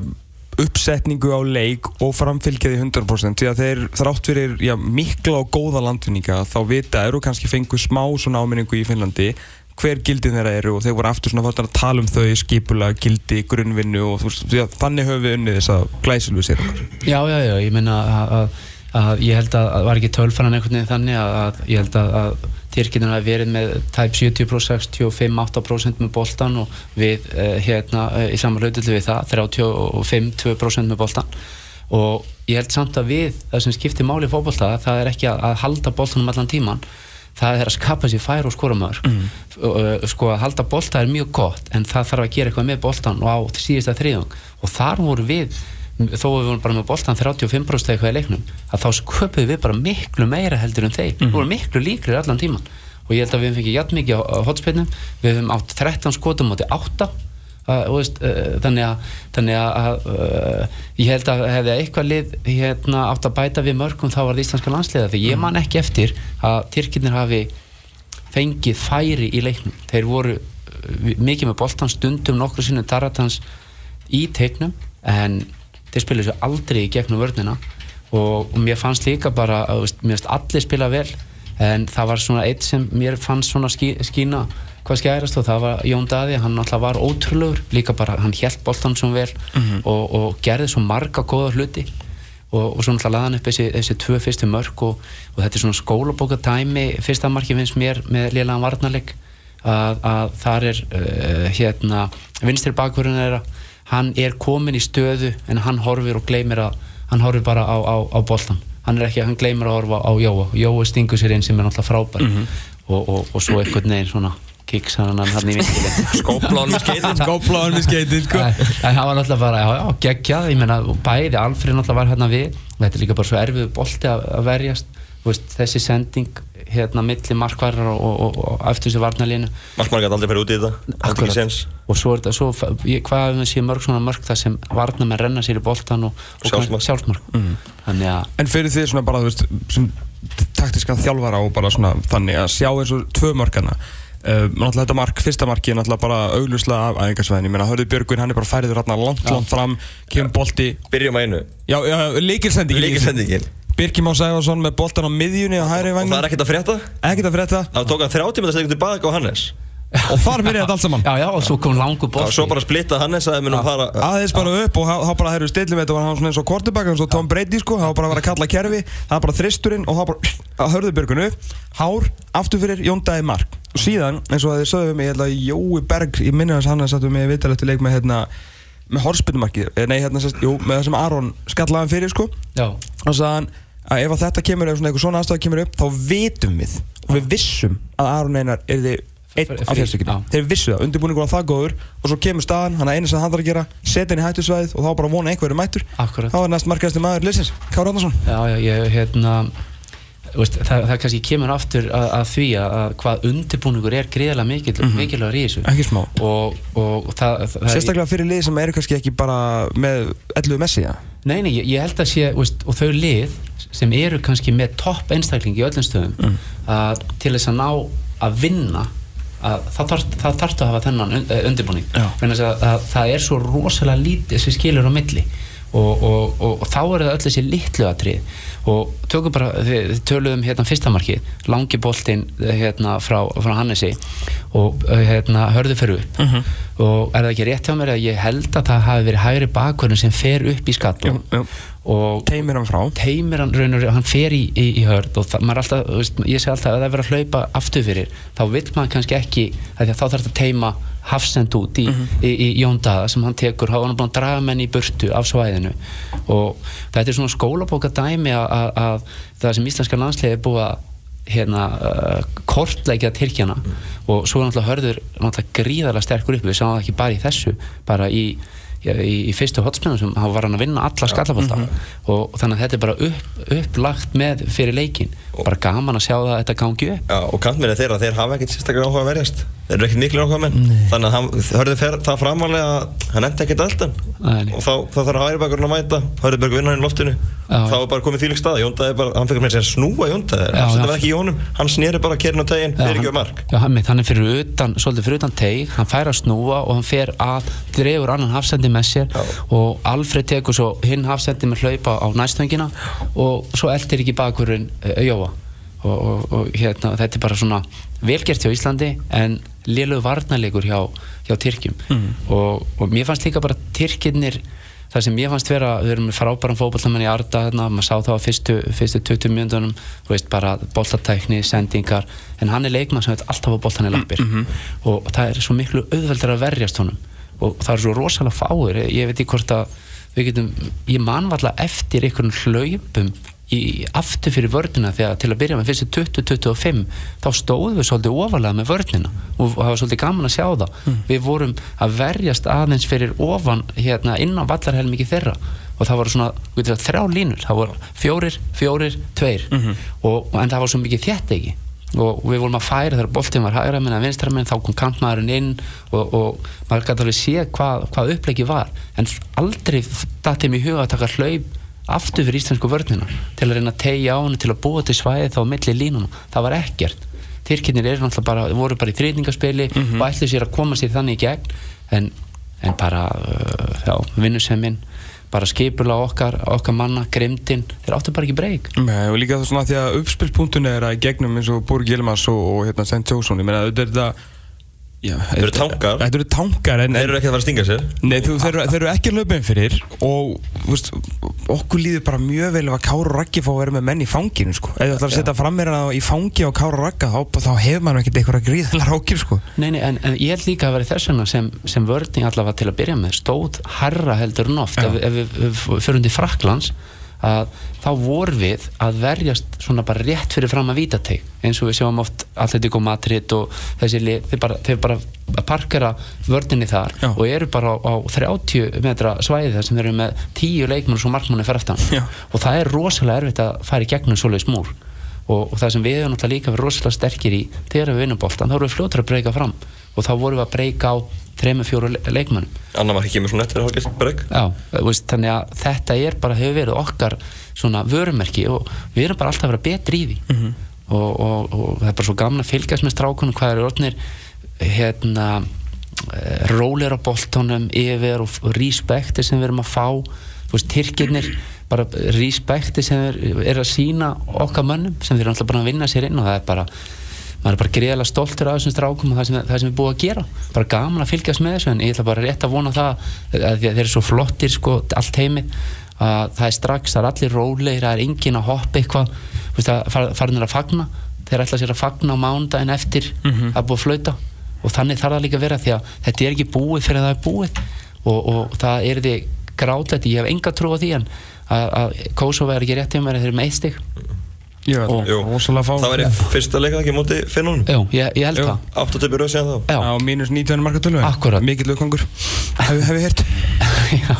uppsetningu á leik og framfylgja því 100% því að þeir þrátt fyrir já, mikla og góða landvinninga þá vita eru kannski fengu smá svona áminningu í Finnlandi hver gildin þeirra eru og þeir voru aftur svona fórtan að tala um þau skipula, gildi, grunnvinnu og veist, að þannig höfum við unnið þess að glæsilu sér. Já, já, já, ég meina að, að, að ég held að, var ekki tölfræðan einhvern veginn þannig að ég held að, að Tyrkina hafi verið með tæp 70%, 65-8% með boltan og við eh, hérna eh, í saman hlutullu við það 35-2% með boltan og ég held samt að við það sem skiptir máli í fótbolta það er ekki að, halda boltanum allan tíman það er að skapa sér fær og skora mörg mm. sko að halda bolta er mjög gott en það þarf að gera eitthvað með boltan og á síðasta þriðung og þar voru við þó að við vorum bara með boltan 35% eitthvað í leiknum að þá sköpuðum við bara miklu meira heldur en þeir. Við vorum miklu líkri allan tíman og ég held að við fengið jætt mikið á, á hotspinnum við hefum átt 13 skotum átti 8 Uh, veist, uh, þannig að, þannig að uh, ég held að hefði eitthvað lið hérna, átt að bæta við mörgum þá var það íslenska landsliða því ég man ekki eftir að Tyrkirnir hafi fengið færi í leiknum. Þeir voru uh, mikið með boltan stundum nokkru sinnum Taratans í teiknum en þeir spilaði svo aldrei í gegnum vörnina og, og mér fannst líka bara að mér fannst allir spila vel en það var svona eitt sem mér fannst svona skí, skína hvað skærast og það var Jón Daði hann alltaf var ótrúlegur, líka bara hann hjælt boltan svo vel og, og gerði svo marga góða hluti og, og svo náttúrulega laði hann upp þessi, þessi tvö fyrstu mörg og, og þetta er svona skólabóka dæmi fyrsta marki finnst mér með liðlega varnarleik að, að þar er uh, hérna vinstri bakverðin er að hann er komin í stöðu en hann horfir og gleymir að, hann horfir bara á, á, á boltan hann er ekki, hann gleymir að horfa á Jóa. Jóa stingur sér inn sem er náttúrulega frábær. Og, og, og svo einhvern veginn svona kiks hann hann hann í vingilin Skópláðan með skeitin Skópláðan með skeitin sko. En en hann var náttúrulega bara, já, já, geggjað. Ég meina, og bæði, Alfred náttúrulega var hérna við. Þetta er líka bara svo erfið bolti að, að verjast veist, þessi sending hérna milli markvarar og, og, og, og eftir þessi varnalínu Markmann gæti aldrei fyrir út í þetta. Og svo er þetta, svo, ég, hvað ef við séum mörg svona mörg það sem varnamenn renna sér í boltan og, og Sjálfsmark. sjálfsmark. þannig að En fyrir því svona bara, veist, sem taktiska þjálfara og bara svona þannig að sjá eins og tvö mörkana uh, náttúrulega þetta mark, fyrsta marki er náttúrulega bara augluslega af æfingarsvæðin, ég meina Hörður Björgvin hann er bara færiður hérna langt, langt fram kemur bolti, Byrjum að einu. Já, Birkir Már Sæfarsson með boltan á miðjunni á hægri Og það er ekkert að frétta? Ekkert að frétta. Það tók hann þrjá tíma þess að segja tilbaka á Hannes. Og þar byrjaði þetta allt saman. Já, já, og svo kom langur Já, bolti svo bara splitta Hannes að þeim munum fara aðeins bara upp og þá bara herru stillum þetta var hann svona eins og quarterback eins og Tom Brady sko, það var bara að vera að kalla kerfi. Það var bara þristurinn og það var bara að hörðu björgunu hár, aftur fyrir Jón Dæði Mark. Og síðan eins og að þið sögðu mig hérna, Jói Berg, ég minni hans hann að sattu mig vitalegt leik með hérna með horspinnumarkið, nei hérna sérst, jú, með það sem Aron skallaði hann fyrir sko. Já, og sagði hann að ef að þetta kemur ef svona eitthvað svona aðstæða kemur upp þá vitum við og við vissum að Aron Einar er þið einn af já. þeir vissu það, undirbúningur var það góður og svo kemur staðan, hann að eina sem hann þarf að gera setja hann í hættusvæðið og þá bara vona einhverju mættur Akkúrat. þá er næst markaðasti maður liðsins, Kára Átnarsson já, já, ég, hérna veist, það, það kannski kemur aftur að, að því að, að hvað undirbúningur er greiðlega mikil, Mhm. mikilvægur í þessu ekki smá og, og það, það sérstaklega fyrir lið sem eru kannski ekki bara með 11 messi ja. Nei, nei, ég, held að sé, veist, og þau lið sem eru kannski með topp einstakling í öllum stöðum Mm. að til þess að ná að vinna að það þarf að hafa þennan und, undirbúning að, að það er svo rosalega lítið sem skilur á milli og, og, og, og þá eru það öll þessi litlu atrið og tökum bara, við töluðum hérna fyrsta marki, langi boltinn hérna frá, frá Hannesi og uh, hérna hörðu fyrir upp. Mhm. og er það ekki rétt hjá mér að ég held að það hafi verið hægri bakverðin sem fer upp í skallum og teimir hann frá? Teimir hann raun og raun, hann fer í, í, í hörð og það, er alltaf, veist, ég segi alltaf að það er verið að hlaupa aftur fyrir, þá vill maður kannski ekki þá þarf þetta teima hafsend út í, í, í Jóndaða sem hann tekur, þá er hann búin að draga menn í burtu af svæðinu. Og þetta er svona skólabóka dæmi að, að, að það sem íslenska landsliði er búið að hérna, uh, kortleikja Tyrkjana. Og svo er náttúrulega hörður náttúrulega gríðarlega sterkur upp við sáum það ekki bara í þessu bara í, í, í fyrstu hotspinnu sem hann var hann að vinna alla skallabólta og þannig að þetta er bara upp, upplagt með fyrir leikin bara gaman að sjá það að þetta gangi upp. Já, og kantminni þeirra, þeir hafa ekkert sérstaklega áhuga að verjast Þeir eru ekkert miklu áhuga menn? Þannig að hann, hörðu fer, það framalega að hann endi ekkert nei. Og þá, þá þarf hægribakurinn að mæta. Hörðu Berg vinna hann í loftinu. Já. Þá er bara komið þýlik stað bara, hann fekk með sér snúa Jóndaði Það var ekki í honum, hann snýri bara kerinn á tegin Fyrir ekki á mark. Já, hann, hann er fyrir utan, svolítið fyrir utan teig. Hann fær að snúa og hann fer að dregur annan hafsendi með sér. Já. og Alfred tekur svo hinn hafsendi með hlaupa á næstöngina. Og svo eldir ekki bakurinn uh, Jóa. Og, og, og hérna, þetta er bara svona velgert hjá Íslandi en lélugu varnarleikur hjá, hjá Tyrkjum. Og, og mér fannst líka bara Tyrkirnir það sem ég fannst vera, við erum með frábæran fótballamenn í Arda hérna, maður sá það á fyrstu, fyrstu 20 mjöndanum, þú veist, bara boltatækni, sendingar, en hann er leikmann sem veit alltaf á boltan í lappir. Og það er svo miklu auðveldur að verjast honum. Og það er svo rosalega fáir ég veit ekki hvort að við getum ég man valla eftir einhvern hlaupum í aftur fyrir vörnina þegar til að byrja með fyrstu 20-25 þá stóðum við svolítið ofalega með vörnina og það var svolítið gaman að sjá það. Við vorum að verjast aðeins fyrir ofan hérna inn á vallarhelmingi þeirra og það voru svona, við veitum að þrjá línur það voru fjórir, fjórir, tveir. Og, en það var svo mikið þétt ekki og við vorum að færa þegar boltinn var hægra minn að vinstra minn, þá kom kantmaðurinn inn og, og maður gæti alveg sé hvað, hvað upplegið var. En aldrei dætti mér í huga að taka hlaup aftur fyrir íslensku vörnina til að reyna að tegja á henni til að búa til svæði þá á milli línunum, það var ekkert. Tyrkirnir eru náttúrulega bara, voru bara í þrýtingaspili og ætlu sér að koma sér þannig í gegn. En, en bara uh, já, vinnusemmin bara skipula okkar, okkar manna, grimdin þeir áttu bara ekki breyk. Og líka það svona því að uppspilspunktun er að gegnum eins og Borg Gjelmas og, og hérna St. Jósson. Ég meina auðvitað Þeir eru tankar. Þetta eru tankar en, Þeir eru ekki að fara að stinga sér Nei, þú, þeir, eru- þeir eru ekki löpum fyrir og þú veist, okkur líður bara mjög vel ef að Kára og Raggi fá að vera með menn í fanginu sko. ef þú ætlar að setja fram mér í fangi á Kára og Ragga þá, þá hefur maður ekkert eitthvað gríðalega rákir sko. Nei, nei, en, en ég held líka að vera þess vegna sem, sem vörning allavega til að byrja með stóð herra heldur en oft Já. ef, ef við, við förum til Fraklands að þá vorum við að verjast svona bara rétt fyrir fram að vítateg eins og við sjáum oft Atletico Madrid og þessi lið, þeir bara, þeir bara parkera vördinni þar Já. og eru bara á, á 30 metra svæði þar sem eru með 10 leikmenn svo markmanni fyrir aftan Já. og það er rosalega erfitt að fara í gegnum svoleiðis múr og, og það sem við hefum náttúrulega líka rosalega sterkir í þegar við vinnum boltan, þá erum við fljótur að breyka fram og þá vorum við að breyka á 3-4 leikmannum Anna var ekki með svona eftir hálfgeitt breyk Já, þú veist, þannig að þetta er bara hefur verið okkar svona vörumerki og við erum bara alltaf að vera betri í því. Og, og, og það er bara svo gaman að fylgjast með strákunum hvað eru orðnir hérna eh, rólir á boltónum yfir og, og respekti sem við erum að fá. Þú veist, tyrkirnir bara respekti sem er, er að sína okkar mönnum sem þeir eru alltaf bara að vinna sér inn og það er bara maður er bara greiðilega stoltur af þessum strákum og það sem, það sem er búið að gera. Bara gaman að fylgjast með þessu en ég ætla bara rétt að vona það að þeir eru svo flottir sko allt heimið að það er strax, það er allir rólegir það er engin að hoppa eitthvað far- farinir að fagna. Þeir ætla sér að fagna á mánudaginn eftir að búið að flauta. Og þannig þarf það líka að vera því að þetta er ekki búið fyrir að það er búið. Og, og það er því grátlegt ég hef enga trú á því en að, að Kosovo er ekki rétt hjá mér þeir eru með eitt stig Það. Væri fyrsta leika ekki móti finnunum? Jú, ég, ég held Jú. það. Átt að töfur rauð síðan þá. Já, mínus 19 marka Akkúrat. mikill auðgangur hefur hef heyrt. Já.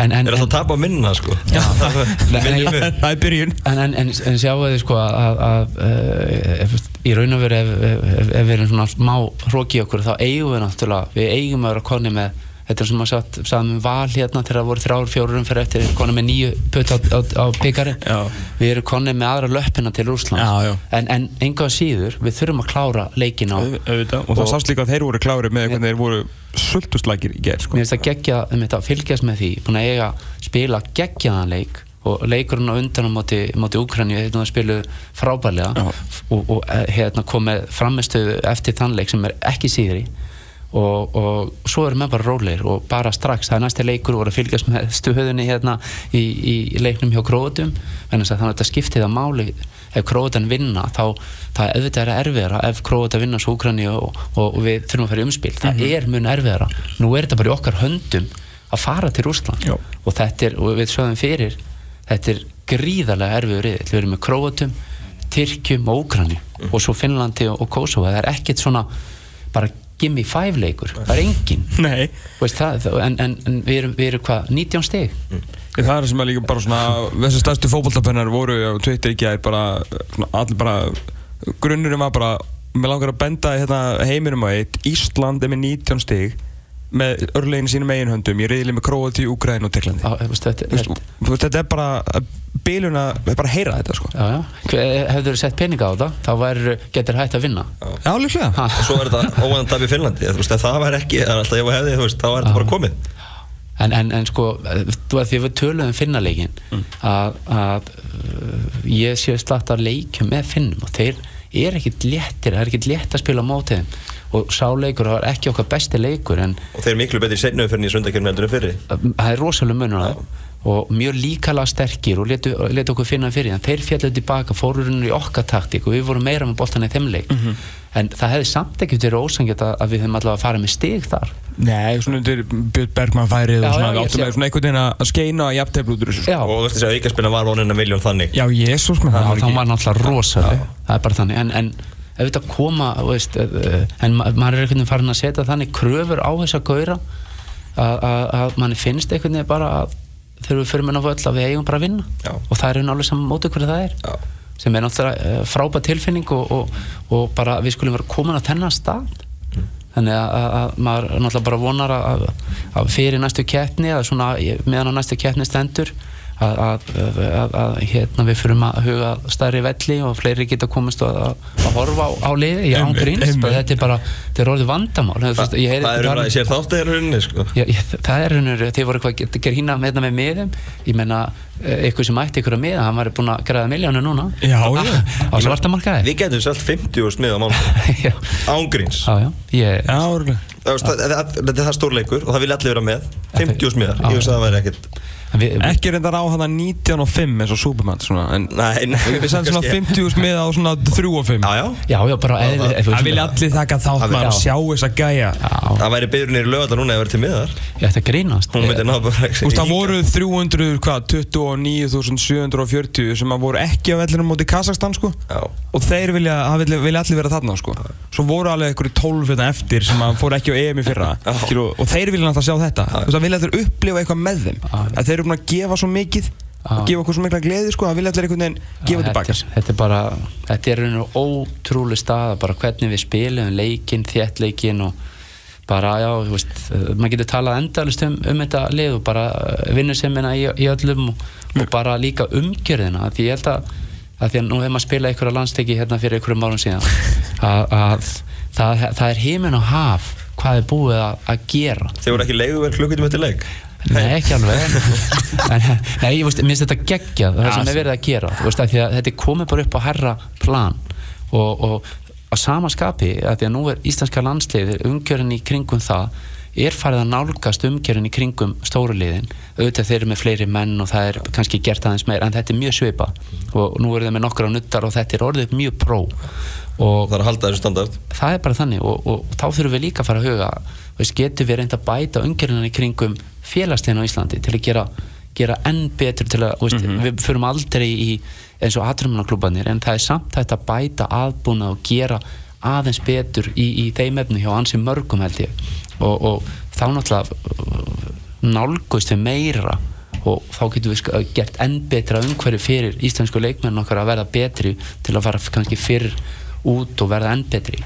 En, en, Er alltaf að tapa minna sko. Já. Við. það er byrjun. en, en, en, en sjáu þið sko að, að, að ef, í raun og veru ef, ef, ef, ef við erum svona smá hróki okkur þá eigum við náttúrulega, við eigum að vera konni með þetta er sem að satt, sagðum við val hérna þegar það voru þrjár, fjórum fyrir eftir konni með nýju putt á, á, á byggari við erum konni með aðra löppina til já. en, en enga síður, við þurfum að klára leikin á auðvitað og það Og- sást líka að þeir voru klári með hvernig þeir voru sultustlækir í gerð sko. mér finnst að gegja um þetta, fylgjast með því búin að eiga spila geggjaðan leik og leikurinn á undan á móti, móti Úkræni, hérna það spilu frábælega Já. og, og eh, hérna kom með framistöðu eftir þann leik sem er ekki síðri og, og svo erum við bara rólegir og bara strax, það er næsti leikur og voru að fylgjast með stuðunni hérna í, í leiknum hjá Króatum. Þannig að þetta skiptið að máli. Ef Króatan vinna þá það er auðvitað er erfiðara ef Króata vinna svo Úkræni og, og, og við þurfum að fara í umspil. Það er mun erfiðara, nú er þetta bara í okkar höndum að fara til Rússland. Já. og þetta er, og við sögum fyrir þetta er gríðarlega erfiður við erum með Króatum, Tyrkjum og Úkræni og svo Finnlandi og, og Kosovo það er ekkert svona bara gimme five leikur, það er engin Veist, það, en, en, en við erum, við erum hvað, 19 stig? Það er sem að líka bara svona þessi stærstu fótballtapennar voru á Twitter ekki að allir bara grunnurum var bara mér langar að benda hérna, heiminum á eitt. Ísland er með 19 stig með örlegin sínum eigin höndum. Ég reyðileg með Króati, Úgræn og Tyrklandi. Þetta, þetta, þetta er bara bíluna, það er bara að heyra þetta sko. Já, já. hefur þú sett peninga á það þá getur hægt að vinna. Já, líklega. Ha, Og svo er þetta óvæðan tap í Finnlandi það var ekki, er alltaf ég var hefði, þú veist, þá er þetta bara komið. En, en, en sko, þú veist við töluðum finnaleikin Mm. að, að uh, ég sé slatt að leikjum með finnum og þeir er ekkit léttir, það er ekkit létt að spila á móti þeim og sáleikur var ekki okkar besti leikur en Og þeir eru miklu betri í seinnu fyrir heldur en fyrir það er rosalega munur það og mjög líkala sterkir og letu, letu okkur finna fyrir en þeir fjalluðu tilbaka, fórurinn í okkar taktík og við vorum meira með boltan í þeim leik. En það hefði samt ekkert verið ósangjart að, að við höfum allavega að fara með stig þar. Nei, svona undir Björn Bergman færið Já, og svona, við áttum með svona einhvern veginn að skeina að jafntefla út úr þessu sko. Já, Og þú veist þessi að aukarspilna var vonina miljón þannig. Já, jésús með það, það það var náttúrulega rosalega það er bara þannig. En, en þetta koma veist, eh, en ma maður er einhvern veginn farin að setja þannig kröfur á þessa gauðra að, manni finnst einhvern veginn bara að þegar við fyrir minna völl að við eigum bara að vinna Já. og það er náttúrulega saman móti hverju það er Já. sem er náttúrulega uh, frábæð tilfinning og, og, og bara við skulum vera komin að þennan stað þannig að, að, að maður náttúrulega bara vonar að, að, fyrir næstu keppni að svona meðan á næstu keppni stendur að, að, að, að hérna við fyrir að huga stærri velli og fleiri geta komist að, að horfa á, á liði, ég án Einmitt, gríns einmitt. bara þetta er bara, þetta er orðið vandamál. Þú veist, ég Það er um að ég sér þátt rauninni sko. Já, ég, það er raunur, þið voru eitthvað að gera hína með með miðum. Ég menna, eitthvað sem ætti ykkur að miða, hann væri búinn að græða miljónu núna. Já, já. á svarta markaði Við getum selt 50 úr smið á mánu Ángríns. Það það- það- er það stórleikur og það vilja allir vera með. 50 úr smiðar, ég veist að það væri ekkert Ekki reyndar á hann 19 og 5 eins og Superman svona, en Nei, nei við sendum svona kannski- 50 smið á svona 3 og 5 Já, já. Já, já, bara eðli Það vilja allir þakka þátt maður að sjá þessa gæja. Já, Það væri byrjunir í lögata núna ef það verið til miðar. Ég ætti að grínast. Hún myndi ná bara Þú veist, það voru 300, hvað, 29.740 sem að voru ekki á vellinum móti Kazakstan, sko. Já. Og þeir vilja, það vilja, vilja allir vera þarna sko. svo voru alveg einhverju 12 hérna eftir sem að fóru ekki á EM í fyrra og þeir vilja náttúrulega sjá þetta. Þú veist, það vilja allir upplifa eitthvað með þeim. Að þeir eru búin að gefa svo mikið og gefa okkur svo mikla gleði sko, það vilja allir einhvern veginn gefa þetta, tilbaka. er- þetta er bara þetta er raun og ótrúlega staða bara hvernig við spilum leikinn, þéttleikinn og bara, já, þú veist maður getur talað endalist um, um þetta lið og bara vinnusemina í, í öllum og, og bara líka umgjörðina því ég held að, að því að nú hefur maður spilað einhverja landsteki hérna fyrir einhverjum árum síðan að, að það, það er heiminn og haf hvað er búið að, að gera. Þeir voru ekki leiguverð klukkutum eftir leik Nei, ekki alveg. En, Nei, ég finnst þetta geggjað það sem er verið að gera þú veist, að að þetta er komið bara upp á herra plan. Og, og á sama skapi að því að nú er íslenska landslið umgjörinn í kringum það er farið að nálgast umgjörinn í kringum stóru liðin. Auðvitað þeir eru með fleiri menn og það er kannski gert aðeins meir en þetta er mjög svipa og nú eru þeir með nokkra nuttar og þetta er orðið mjög pró. Og Það er að halda þessu standard. Það er bara þannig og, og, og þá þurfum við líka að fara að huga veist, getum við reynd að bæta umgjörðunan í kringum félagstegin á Íslandi til að gera, gera enn betur til að veist, við förum aldrei í eins og aðrumunarklúbanir en það er samt hægt að bæta aðbúna og gera aðeins betur í, í þeim efnu hjá ansi mörgum held ég. Og, og þá náttúrulega nálgust við meira og þá getum við sk- gert enn betra umhverju fyrir íslensku leikmenn okkar að verða betri til að fara kannski fyrr út og verða enn betri.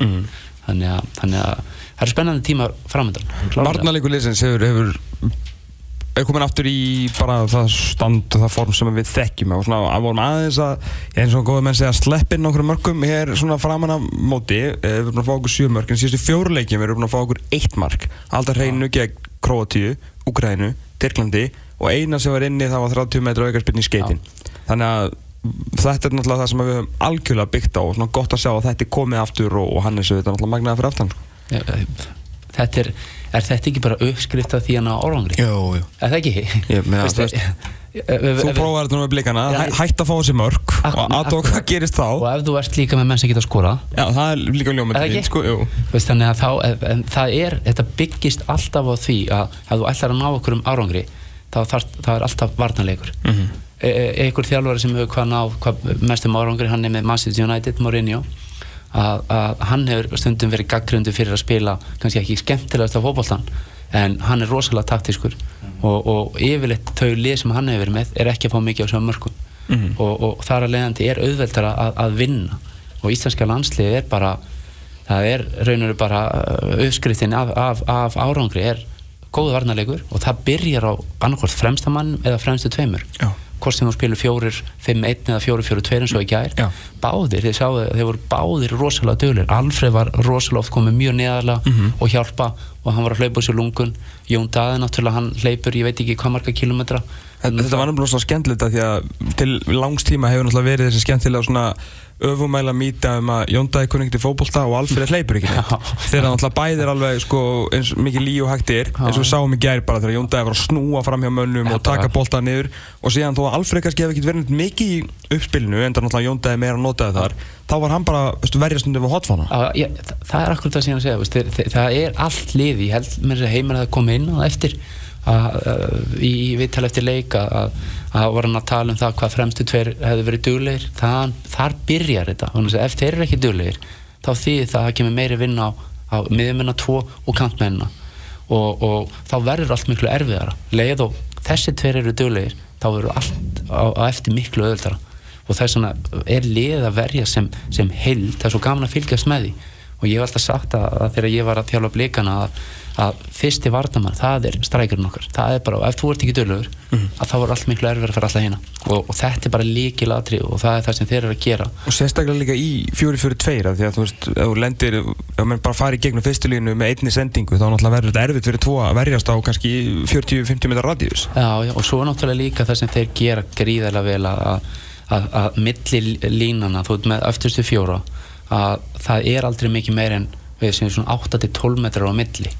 Þannig, að, þannig að það eru spennandi tíma framöndan Varnarleikur liðsins hefur, hefur komin aftur í bara það stand og það form sem við þekkjum. Og svona að vorum aðeins að eins og góði menn segja sleppin okkur mörgum hér svona framan af móti. Eh, við erum búin að fá okkur sjö mörg en síðustu fjóruleikjum við erum búin að fá okkur eitt mark. Alltaf hreinu gegn Kroatíu, Úgrænu, Tyrklandi. Og eina sem var inni það var 30 metra aukarspinn í skeitin. Þannig að þetta er náttúrulega það sem við höfum algjörlega byggt á. Og svona gott að sjá að þetta er komið aftur og, og Hannes auðvitað náttúrulega magnaði fyrir aftan. Sko. Þetta er, er þetta ekki bara uppskrift af því hann á orðangri Jú, jú er það ekki? Ég meina, þú veist, Þú prófaði þetta nú með blikana, hæ- hætt að fá þessi mörg og aðtók hvað gerist þá og ef þú ert líka með menn sem geta skora Já, það er líka ekki? sko, jú. Veist, þannig að þá, en það er, þetta byggist alltaf á því að ef þú ætlar að ná okkur um árangri þá þarf, það er alltaf varnarleikur mm. -hmm. e e einhver þjálfari sem hefur hvað náð hvað mestum árangri, hann er með Manchester United Mourinho að, að hann hefur stundum verið gaggrundu fyrir að spila kannski ekki skemmtilegast af fótboltan en hann er rosalega taktískur. Og, og yfirleitt þau lið sem hann hefur verið með er ekki að fá mikið á sögum mörgum Mhm. og, og þar að leiðandi er auðveldara að, að vinna. Og íslenska landslið er bara það er raun og veru bara uh, uppskriftin af, af, af árangri er góðu varnarleikur og það byrjar á annarkvort fremsta mann eða fremstu tveimur. Já. Hvort sem þú spilur fjórir, fimm, einn eða fjórir, fjórir, tveir eins og í gær Já. báðir, þið sáu, þeir voru báðir rosalega dögulir, Alfred var rosalega oft komið mjög neðarlega Mhm. og hjálpa og hann var að hlaupa úr sér lungun Jón Daði náttúrulega, hann hleypur, ég veit ekki hvað marga kilometra Þetta þetta var náttúrulega svona skemmtilegt að því að til langs tíma hefur náttúrulega verið þessi skemmtilega svona öfumæla mýta um að Jóndæði kunni ekki til fótbolta og Alfred hleypur ekki neitt. Þegar náttúrulega bæðir alveg sko, eins mikið lí og hægt er eins og við sáum í gær bara þegar Jóndæði var að snúa fram hjá mönnum og taka bolta niður. Og síðan þó að Alfred kannski hef ekki verið mikið í uppspilinu en það náttúrulega Jóndæði meira notaði þar þá var hann bara verjast undir við ég, það, það er akkurat það sem ég er að segja það, er allt lið, ég held mér að heimir að komi inn á það eftir í viðtal eftir leik að, að, að var hann að tala um það hvað fremstu tveir hefðu verið það, þar byrjar þetta. Þannig að ef þeir eru ekki duglegir þá þýðir það að það kemur meiri vinna á, á miðjumenna 2 og kantmennina. Og, og þá verður allt miklu erfiðara. Leið og þessi tveir eru duglegir þá verður allt á, á eftir miklu öðuldara og þess vegna er lið að verja sem, sem heild, það er svo gaman að fylgjast með því og ég hef alltaf sagt að, að þegar ég var að þjálfa blikana að, að fyrsti vardamann, það er strækjurinn okkar. Það er bara, ef þú ert ekki dölur að þá er allt miklu erfið að fara alltaf hérna og, og þetta er bara líkilatri og það er það sem þeir eru að gera. Og sérstaklega líka í 4-4-2 af því að þú veist, ef þú lendir ef mann bara fari í gegnum fyrstu línu með einni sendingu þá náttúrulega verður þetta erfitt fyrir tvo að verjast á kannski 40-50 metrar radíus Já, já, og svo náttúrulega líka að, það er aldrei mikið meir en við séum svona 8-12 metrar á milli.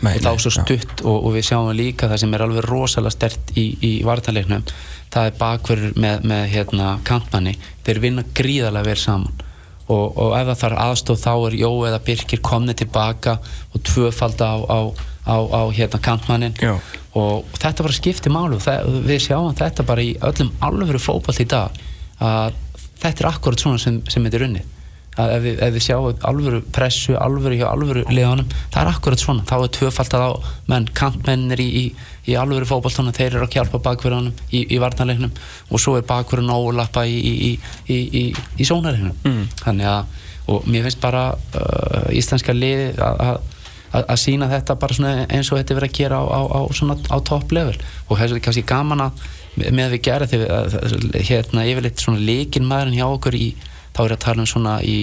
Nei, og þá svo stutt og, og við sjáum líka það sem er alveg rosalega stert í, í vartanleiknum það er bakverður með, með hérna, kantmanni, þeir vinna gríðarlega vel saman. Og, og ef það þarf aðstóð þá er Jó eða Birkir komni tilbaka og tvöfalda á, á, á, á hérna, kantmannin Já. og þetta bara skiptir málu það, við sjáum þetta bara í öllum alvöru fótball í dag að þetta er akkurat svona sem, sem þetta er unnið að ef við, ef við sjáum alvöru pressu, alvöru hjá alvöru liðanum, það er akkurat svona. Þá er tvöfaldað á menn, kantmennir í, í, í alvöru fótballtónu, þeir eru að hjálpa bakverðanum í, í varnarleiknum og svo er bakverðan ólappa í, í, í, í, í sónarleiknum. Mm. þannig að, og mér finnst bara uh, íslenska liði að að- að að sína þetta bara svona eins og þetta er verið að gera á, á, á, svona, á topp level. Og þess er kannski gaman að með að við þegar við, að- hérna yfirleitt svona leikin maðurinn hjá okkur í, þá er að tala um svona í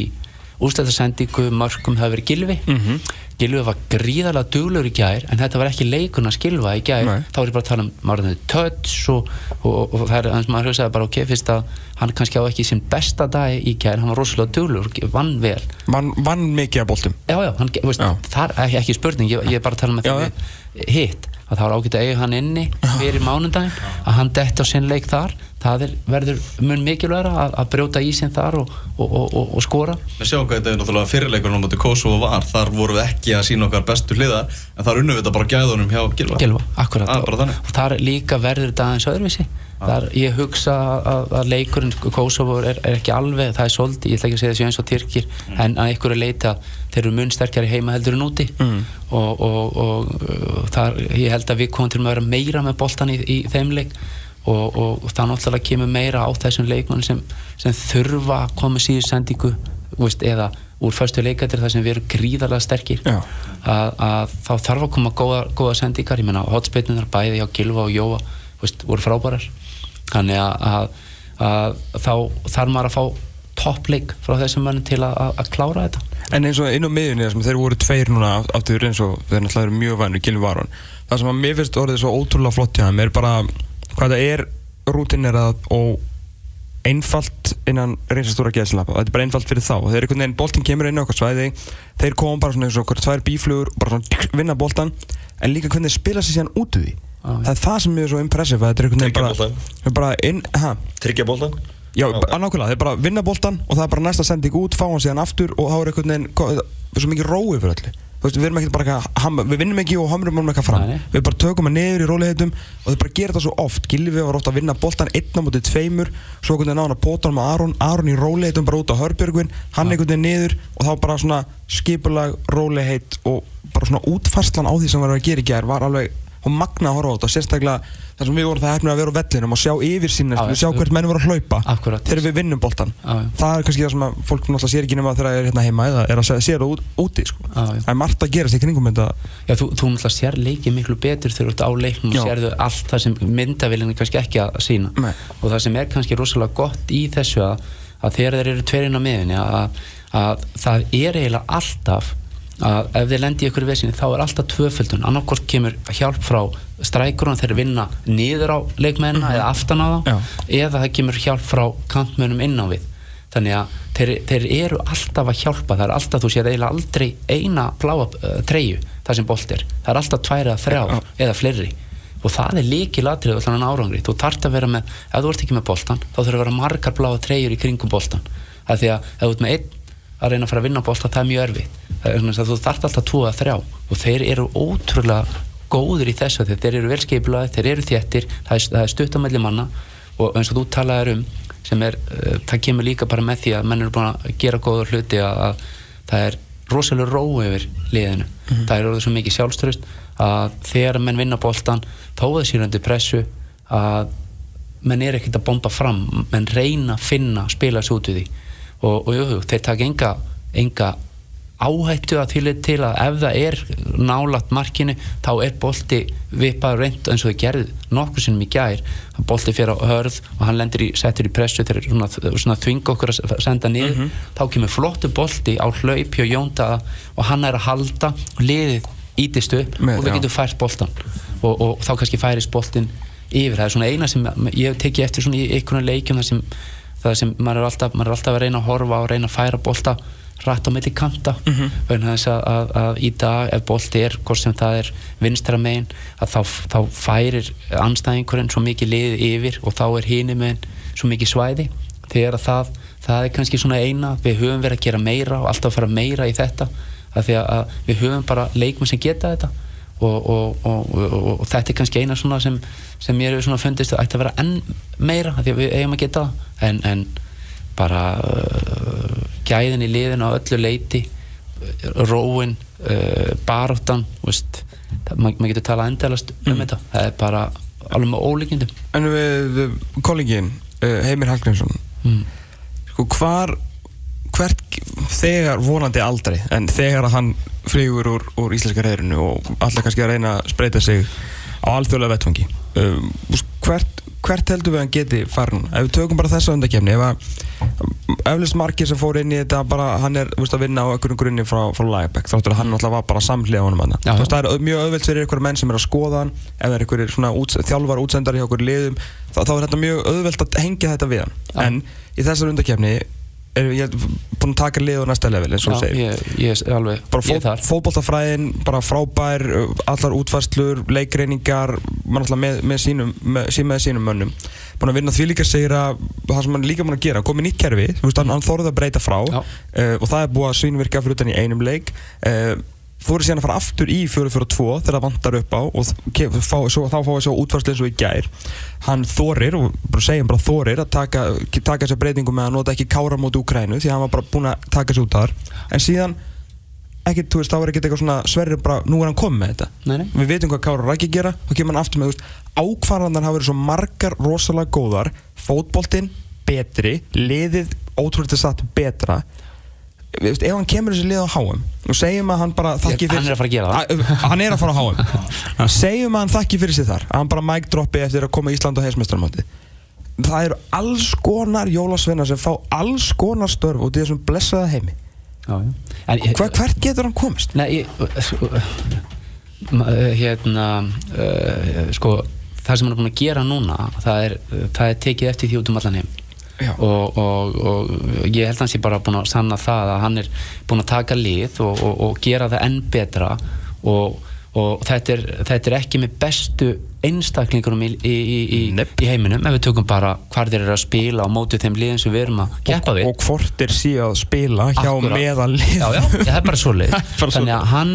ústæðarsendingu, mörgum hefur verið Gilvi Mhm. Gilvi var gríðarlega duglegur í gær en þetta var ekki leikun að skilfa í gær. Nei. þá er ég bara að tala um maður töts og, og, og það er eins og maður hugsaði bara ok, fyrst að hann kannski á ekki sinn besta dag í gær, hann var rosalega duglegur vann vel. Vann, vann mikið af boltum. Já, já, hann, veist, Já. það er ekki, ekki spurning, ég, ég er bara að tala því við hitt, að það var ágætt að eiga hann inni fyrir mánundaginn, að hann detti á sinn leik þar, það er, verður mun mikilvægra að, að brjóta í sinn þar og, og, og, og, og skora. Við sjáum hvað þetta er náttúrulega fyrirleikurinn á móti Kosovo var. Þar vorum við ekki að sína okkar bestu hliðar En þar unnum við þetta bara gæðunum hjá Gilva Gilva, þannig. Og þar líka verður þetta aðeins öðruvísi. Þar ég hugsa að, að leikurinn Kosovo er, er ekki alveg, það er svolítið ég ætla ekki að segja þessu eins og Tyrkir en að einhverju leita, þeir eru mun sterkari heima heldur en úti. Mm. og, og, og þar, ég held að við komum til að vera meira með boltan í, í þeim leik og, og, og það náttúrulega kemur meira á þessum leikmann sem, sem þurfa að koma síður sendingu veist, eða úr förstu leikatir þar sem við erum gríðarlega sterkir. Að, að þá þarf að koma góða, góða sendingar, ég meina hotspinnunar bæði hjá Gilva og Jóa veist, voru frábærar. Þannig að, að, að þá þarf maður að fá toppleik frá þessum mönnum til að, klára þetta. En eins og inn á miðunni þar sem þeir voru tveir núna áttur eins og þeir náttúrulega eru mjög vænur Gilvi Varon Það sem að mér finnst orðið svo ótrúlega flott hjá þeim er bara hvað það er rútinerað og einfalt innan reynsastóra geðslappa þetta er bara einfalt fyrir þá. Og þeir einhvern veginn boltinn kemur inn á okkar svæði þeir koma bara svona eins og okkur tvær bíflugur og bara svona vinna boltan en líka hvernig þeir spila sér síðan út úr því. Já. það er það sem er svo impressive að þetta er einhvern veginn bara, boltann. þeir bara inn, ha, Tryggja boltan Já, bara nákvæmlega, þeir bara vinna boltan og það er bara næsta sending út, fá hann síðan aftur og þá er einhvern veginn, svo mikið rói fyrir öllu veist, við bara ham- við vinnum ekki og hamrum hann eitthvað fram. Nei. Við bara tökum hann niður í róliðeitum og þeir bara gera þetta svo oft. Gilvi var ofta að vinna boltan einn á móti tveimur svo einhvern veginn á hann að pota hann með Aron Aron í róliðeitum bara út á Hörbjörgvin hann einhvern veginn niður og þá bara svona skipulag, róliðheit og bara svona útfarslan á því sem var að gera í gær var alveg og magna að horfa á þetta sérstaklega þar sem við vorum það hefnir að vera á vellinum og sjá yfir sín Já, við sjá hvert menn voru að hlaupa Akkurat. þegar við vinnum boltan já. það er kannski það sem að fólk náttúrulega sér ekki nema þegar það er hérna heima eða er að sé- sér það út, úti sko. Já. það er margt að gerast í kringum Já, þú, þú náttúrulega sér leikið miklu betur þegar þú ert á leiknum og sérðu allt það sem myndavillin er kannski ekki að sína Nei. og það sem er kannski rosalega gott í þessu að, að þegar þeir eru tverinn á miðunni að, að það er eiginlega alltaf að ef þeir lendi í ykkur vesinni þá er alltaf tvöföldun. Annarkort kemur hjálp frá strækurinn þeir vinna niður á leikmennina eða aftan á þá Já. eða það kemur hjálp frá kantmönnum inn á við. Þannig að þeir, þeir eru alltaf að hjálpa. Það er alltaf, þú sér eiginlega aldrei eina bláa uh, treyju það sem bolt er. Það er alltaf tvær eða þrjá Já. eða fleiri. Og það er líki latrið allan árangri. Þú þarft að vera með, ef þú ert ekki með boltan þá þurfa að vera margar bláa treyjur í kringum boltan það því að ef þú ert með einn að reyna að fara að vinna boltan, það er mjög erfitt. Það er þú þarft alltaf tvo að þrjá og þeir eru ótrúlega góður í þessu þeir eru velskeipilaði, þeir eru þéttir það er, er stuttamælli manna og eins og þú talaðir um sem er, uh, það kemur líka bara með því að menn eru búin að gera góða hluti að, að það er rosalega ró yfir liðinu. Það er orðið svo mikið sjálfströst að þegar menn vinna boltan þó að það sér undir pressu að menn er ekkert að bomba fram menn reyna að finna, spila þessu út við því og, og jú, þeir taka enga, enga áhættu að því til að ef það er nálat markinu þá er bolti vipaður reynd eins og þau gerði nokkur sinnum í gær. Bolti fyrir á hörð og hann lendir í, settur í pressu þegar svona, svona þvinga okkur að senda niður. Þá kemur flottu bolti á hlaup hjá Jóndaða og hann er að halda og liðið ítist upp Með- og við já. getum fært boltan og, og þá kannski færist boltin yfir, það er svona eina sem ég hef tekið eftir svona í einhvern leikjum það sem, það sem maður er, alltaf, maður er alltaf að reyna að horfa og reyna að færa bolta rætt á milli kanta. Mhm. vegna þess að, að, að í dag ef bolti er, hvort sem það er vinstra megin, að þá, þá færir anstæðingurinn svo mikið liðið yfir og þá er hínum megin svo mikið svæði. Þegar að það, það er kannski svona eina við höfum verið að gera meira og alltaf að fara meira í þetta. Af því að, að við höfum bara leikmenn sem geta þetta og, og, og, og, þetta er kannski eina svona sem, sem mér hefur fundist að ætti að vera enn meira því að við eigum að geta það. En, en bara uh, gæðin í liðin á öllu leiti róin uh, baráttan maður maður getur talað endalast um þetta. Það er bara alveg með ólíkindum. En við uh, kollingin uh, Heimir Hallgrímsson. Mm. sko hvar hvert þegar vonandi aldrei en þegar að hann flýgur úr, úr íslenska reyðrinu og alltaf kannski að reyna að spreita sig á alþjóðlega vettfangi um, hvert, hvert heldur við að hann geti farin ef við tökum bara þessa undakefni ef að eflust margir sem fór inn í þetta bara hann er veist, að vinna á einhverjum grunni frá, frá Lagerbæk þáttur að hann náttúrulega var bara samhliða honum Já, já. það er mjög auðvelt fyrir einhverja menn sem er að skoða hann ef það er einhverjir svona úts, þjálfar útsendari hjá einhverjum liðum þá, þá er þetta mjög auðvelt að hengja þetta við hann Já. en í þessar undakefni er ég búin að taka lið á næsta level eins og þú segir. ég, ég er alveg bara ég er þar. fótboltafræðin, bara frábær allar útfærslur, leikreiningar mann alltaf með, með sínum með, sín með sínum mönnum. Búin að vinna því líka segir að það sem hann er líka búin að gera komið nýtt kerfi, þú veist, hann, hann þorði að breyta frá uh, og það er búið að svínvirka fyrir utan í einum leik. Uh, eru síðan að fara aftur í 4-4-2 þegar það vantar upp á og fá, svo, þá fá við svo útfærslu eins og í gær. Hann þorir, og bara segjum bara þorir að taka, taka þessa breytingu með að nota ekki kára móti Úkrænu því að hann var bara búin að taka sér út þar. En síðan ekkert, þú veist, þá er ekkert eitthvað svona sverri bara, nú er hann komið með þetta. Nei, nei. við veitum hvað Kára Rækki gera þá kemur hann aftur með, ákvarðanar hafa verið svo margar rosalega góðar fótboltinn betri liðið ótrúlega satt betra veist, ef hann kemur þessi lið á HM og segjum að hann bara þakki Ég- hann er að fara að gera það. það hann er að fara á HM segjum að hann þakki fyrir sig þar að hann bara mic droppi eftir að koma Ísland á heimsmeistaramóti það eru alls konar jólasveinar sem fá alls konar störf út í þessum blessaða heimi já, já. En, Hva, hvert getur hann komist? Nei, ég, ma- hérna uh, sko, það sem hann er búin að gera núna það er, það er tekið eftir því út um allan heim. Og, og, og ég held að hans ég bara búin að sanna það að hann er búin að taka lið og, og, og gera það enn betra. Og, og þetta, er, þetta er ekki með bestu einstaklingunum í, í, í, í, heiminum ef við tökum bara hvar þeir eru að spila á móti þeim liðin sem við erum að keppa við. og hvort er síðan að spila hjá Akkúrat. meðalið já, já, það er bara svo er bara þannig að hann,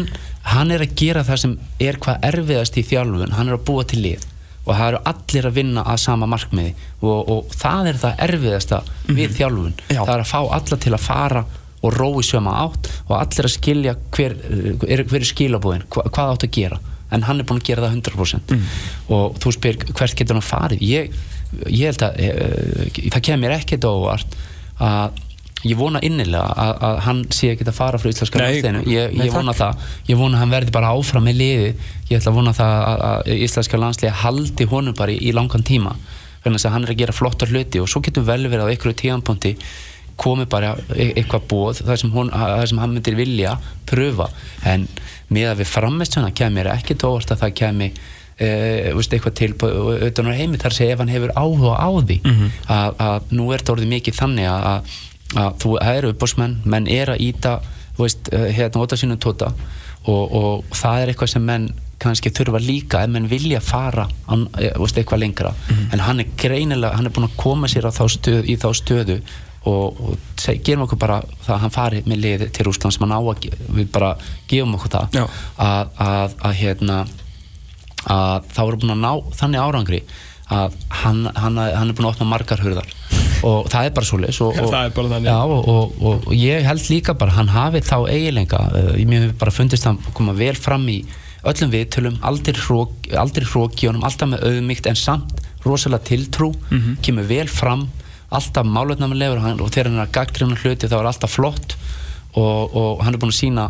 hann er að gera það sem er hvað erfiðast í þjálfun. Hann er að búa til lið og það eru allir að vinna að sama markmiði. Og, og það er það erfiðasta við þjálfun. Já. það er að fá alla til að fara og rói söma átt og allir að skilja hver, er, hver er skilabúðin hva, hvað átt að gera. En hann er búin að gera það 100% og þú spyr hvert getur hann farið? Ég, ég held að e, það kemur ekkert óvart að ég vona innilega að, að hann sé ekki að fara frá íslenska Nei, landsliðinu. Ég, ég vona það. Ég vona að hann verði bara áfram með liði ég ætla að vona það að, að íslenska landsliði haldi honum bara í, í langan tíma. Þannig að hann er að gera flottar hluti og svo getur vel verið á einhverju tíðanponti komi bara e- eitthvað bóð það sem, sem hann myndir vilja pröfa. En með að við framist svona kemur ekki tóvart að það kemi Uh, veist, eitthvað til utan á heimi. Þar segja ef hann hefur áhuga á því að, að nú er þetta orðið mikið þannig að, að, þú það eru uppbórsmenn menn er að íta veist, uh, hérna óta sínum tóta. Og, og það er eitthvað sem menn kannski þurfa líka ef menn vilja fara á, eh, veist, eitthvað lengra. En hann er greinilega, hann er búin að koma sér þá stöð, í þá stöðu og, og gerum okkur bara það að hann fari með liði til Rúsland sem hann á að við bara gefum okkur það. Að, að, að hérna að þá eru búin að ná þannig árangri að hann, hann, hann er búin að opna margar hurðar. Og það er bara svo leis og, og, og, og, ég held líka bara hann hafi þá eiginleika uh, ég mér hefur bara fundist hann koma vel fram í öllum viðtölum, aldrei hrók aldrei hróki honum, alltaf með auðmygt en samt rosalega tiltrú kemur vel fram, alltaf málutnæmulegur og, þegar hann er að gaggrina hluti þá er alltaf flott. Og, og hann er búinn að sína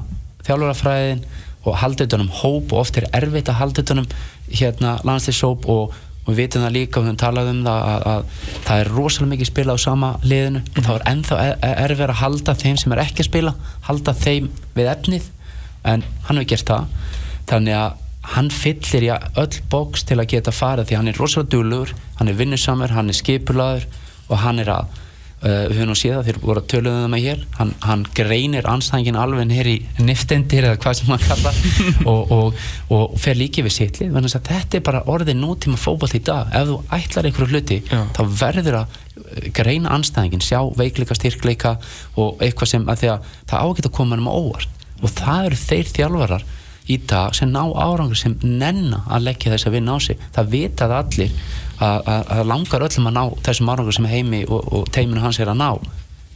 þjálfarafræðin og halda utan um hóp og oft er erfitt að halda utan um hérna landslýshóp og og við vitum það líka og við höfum talað um það að, að það er rosalega mikið spila á sama liðinu. Og þá er ennþá e- erfið að halda þeim sem er ekki að spila halda þeim við efnið en hann hefur gert það. Þannig að hann fyllir í öll bóks til að geta farið því hann er rosalega dúlur hann er vinnusamur, hann er skipulaður og hann er að uh, við höfum nú séð það þegar við vorum að töluðum það með hér. Hann, hann greinir anstæðingin alveg hér í niftendir eða hvað sem hann kalla og, og, og fer líki við sittlið þannig að þetta er bara orðið nútíma fókbalt í dag. Ef þú ætlar einhverju hluti Já. þá verður að uh, greina anstæðingin sjá veikleika, styrkleika og eitthvað sem að að það ágætt að koma um óvart. Og það eru þeir þjálfarar í dag sem ná árangur sem nenna að leggja þess að vinna á sig. Það vitað allir að, langar öllum að ná þessum árangur sem heimi og, og teiminu hans er að ná.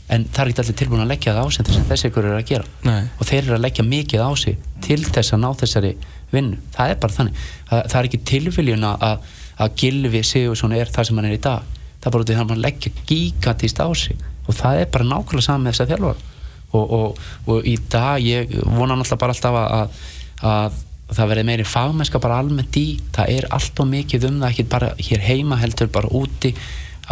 En það er ekki allir tilbúin að leggja það á sig þess að þessi ykkur er að gera. Nei. og þeir eru að leggja mikið á sig til þess að ná þessari vinnu. Það er bara þannig, það, það er ekki tilviljun að, að, að Gilvi Sigursson er það sem hann er í dag. Það er bara út í það að hann leggja gigantist á sig. Og það er bara nákvæmlega saman með þess að þjálfara. Og, og, og í dag ég vona náttúrulega bara alltaf að, að, að það verði meiri fagmennska bara almennt í. Það er allt og mikið um það ekki bara hér heima heldur bara úti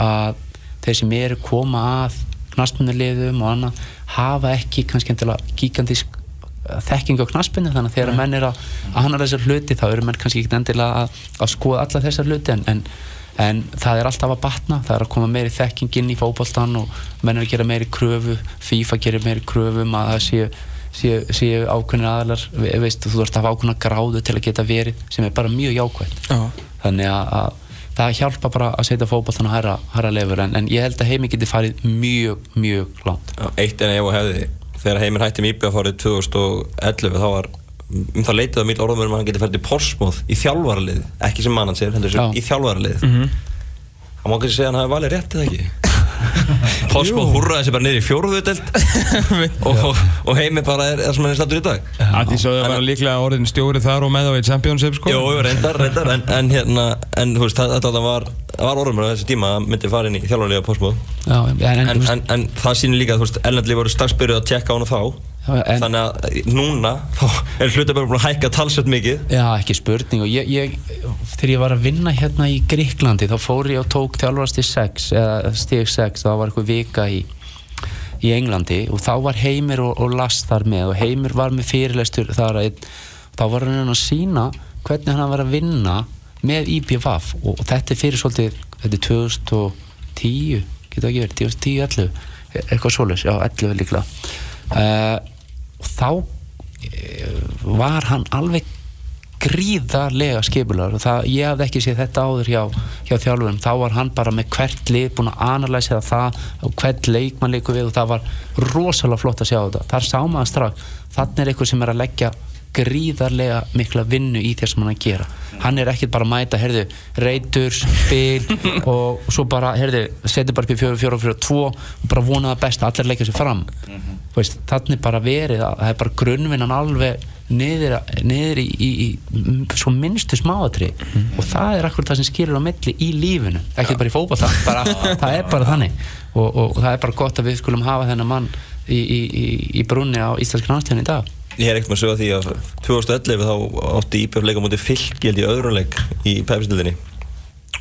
að þeir sem eru koma að knaspunulegðum og annað hafa ekki kannski endilega gigantísk þekking á knaspinu þannig að þegar menn er að hanna þessar hluti þá eru menn kannski ekki endilega að, að skoða alla þessar hluti en, en, en það er alltaf að batna það er að koma meiri þekking inn í fótboltan og menn er að gera meiri kröfu FIFA gerir meiri kröfu um að það séu séu, séu ákveðnir aðlar ve- veist, þú þarfst að hafa ákveðna gráðu til að geta verið sem er bara mjög jákvæmt Já. þannig að, að það hjálpa bara að setja fótboltan á hæra, hæra lefur en, en ég held að heimi geti farið mjög, mjög langt. Já, Eitt en ef og hefði. Þegar heimir hætti með IBF árið 2011 þá var um það leitið að mýl orðum um að hann geti fært í Porsmóð í þjálfaralið. Ekki sem mann hans er, heldur sem Já. í þjálfaralið. Það má kannski segja að hann hafi valið rétt eða ekki Porsmóð húrraði sér bara niður í fjóruðu delt og, og, og heimir bara er, er sem hann er stattur í dag. Því svo það var líklega orðin stjóri þar og með á í Championship sko. Jó, reyndar, reyndar en, en hérna, en þú veist, þetta var, var orðum á þessi tíma að myndi fara inn í Porsmóð Já, en, en, en, það sýnir líka að þú veist, ellendli voru strax byrjuð að tjekka á hana þá en- þannig að núna þá er hlutabæður búin að hækka talsveit mikið. Já, ekki spurning. Og ég, ég, þegar ég var að vinna hérna í Gríklandi þá fór ég og tók þjálfarast í 6 eða stig 6, það var eitthvað vika í, í Englandi og þá var Heimir og, og Lars þar með. Og Heimir var með fyrirlestur þar að þá var hann að sína hvernig hann var að vinna með IPVAF og, og þetta er fyrir svolítið þetta er 2010 getur ekki verið, 2010, 11 eitthvað svoleiðis, já 11 líklega. Uh, þá eh, var hann alveg gríðarlega skipular og það, ég hafði ekki séð þetta áður hjá, hjá þjálfurum, þá var hann bara með hvert lið búin að analæsa það og hvert leikmann leikur við og það var rosalega flott að sjá þetta, þar sá maður strax þannig er eitthvað sem er að leggja gríðarlega mikla vinnu í þess sem hann að gera. Hann er ekkert bara að mæta, heyrðu reytur, spil og svo bara, heyrðu, setja bara upp í fjóru, fjóru, fjóru, tvo og bara vona það besta, allir leggja sér fram. Þú veist, þannig bara verið að það er bara grunnvinnan alveg niður, niður í, í, í svo minnstu smáatri og það er akkur það sem skilur á milli í lífinu, ekki bara í fótball bara, það er bara þannig. Og, og, og það er bara gott að við skulum hafa þennan mann í, í, í, í brunni á íslensk náttúrun í dag Ég er ekkert með að sögja því að 2011 þá átti IPF leika mútið fylki held í öðrum leik í pepsildinni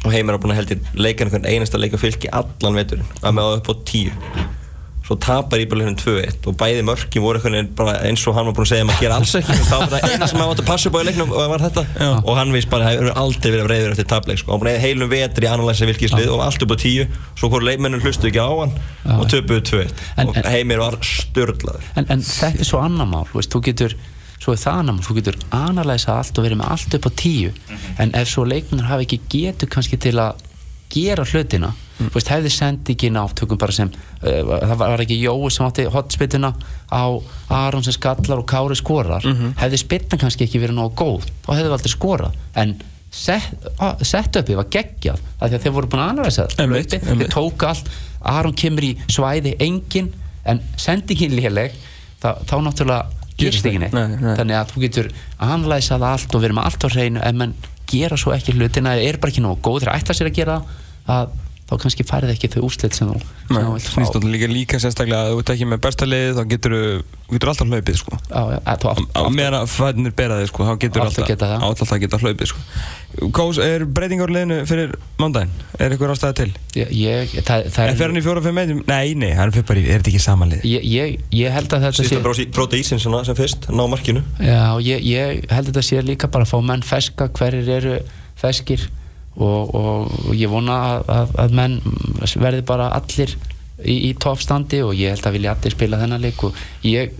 og heimir að búin að held í leikan einasta leika fylki allan veturinn að með á upp á 10 svo tapar leikinn 2-1 og bæði mörkin voru eins og hann var búin að segja að maður gera alls ekki. Það var bara eina sem maður átti að passa upp á í leiknum og var þetta. Og hann veist bara að hefur aldrei verið reyður eftir tapleik sko. hann búin að eða heilum vetri að analæsa vilkislið og allt upp á 10 svo hvort leikmennum hlustu ekki á hann Já. og töpuðu 2-1 En- og heimir var störlaður en, en þetta er svo annar mál veist, þú getur, svo er það annar mál þú getur analæsa allt og verið með allt upp á tíu. En ef svo leikmennir hafa ekki getur kannski til að gera hlutina mm. veist, hefði sendingin á tökum bara sem uh, það var, ekki Jói sem átti hotspituna á Aron sem skallar og Kári skorar hefði spilna kannski ekki verið nógu góð þá hefði við aldrei skorað. En set, á- setupið var geggjað af því að þeir voru búin að hlaupið, einmitt. þeir tók allt. Aron kemur í svæði engin en sendingin léleg þá, þá náttúrulega gerist ekki neitt. Nei, nei. þannig að þú getur anlæsað allt og verið með allt á hreinu ef menn gera svo ekki hlutina eða er bara ekki nógu góð þeir ætla sér að gera það, að þá kannski færið ekki þau úrslit sem þú, sem þú líka, líka sérstaklega að þú ert ekki með besta liðið þá getur þú getur alltaf hlaupið sko. Þú á meðan að fæðinir bera þig sko, þá getur Alltaf alltaf, geta það. átt alltaf að geta hlaupið sko. Kós, er breytingar á liðinu fyrir mándaginn? Er eitthvað ástæði til? ég, ég, það, það Er fyrir hann í fjóra-fimm meðjum? Nei, nei, hann fyrir bara í, er þetta ekki sama lið? ég, ég, ég held að þetta Sýst að bróta ísinn svona sem fyrst, ná markinu Já, ég, ég held að þetta sé líka bara að fá menn feska, hverjir eru feskir og, og, ég vona að, að, að menn verði bara allir í, í toppstandi og ég held að vilja allir spila þennan leik og ég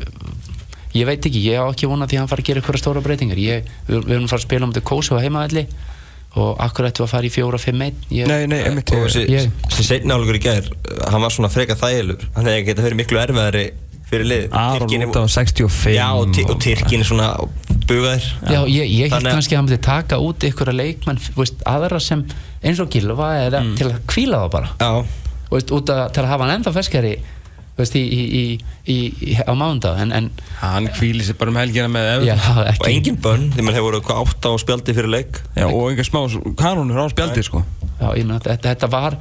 ég veit ekki, ég á ekki vona því að hann fara að gera eitthvað stóra breytingar. Ég, við, við erum að fara að spila um þetta kósu á heimaðalli og akkur ættu að fara í fjóra, fimm, einn. Ég, Nei, nei, einmitt. Og þessi Ég- þessi seinni álugur í gær, hann var svona freka þægilur Hann hefði getað verið miklu erfiðari fyrir lið. Aron er- út á 65 Já, og, og Tyrkin er svona bugaðir Já, ég, ég held kannski að hann myndi taka út ykkur að leikmenn, þú veist, aðra sem eins og Gilva eða til að kvíla það bara. Já, veist, út að, til að hafa hann ennþá ferskari þú veist, í, í, í, á mándag en, en Hann kvíli sér bara um helgina með já, og engin bönn Því mann hefur voru hvað átta á spjaldi fyrir leik. Já, og einhver smá kanónur á spjaldi sko. já, ég meina, þetta, þetta var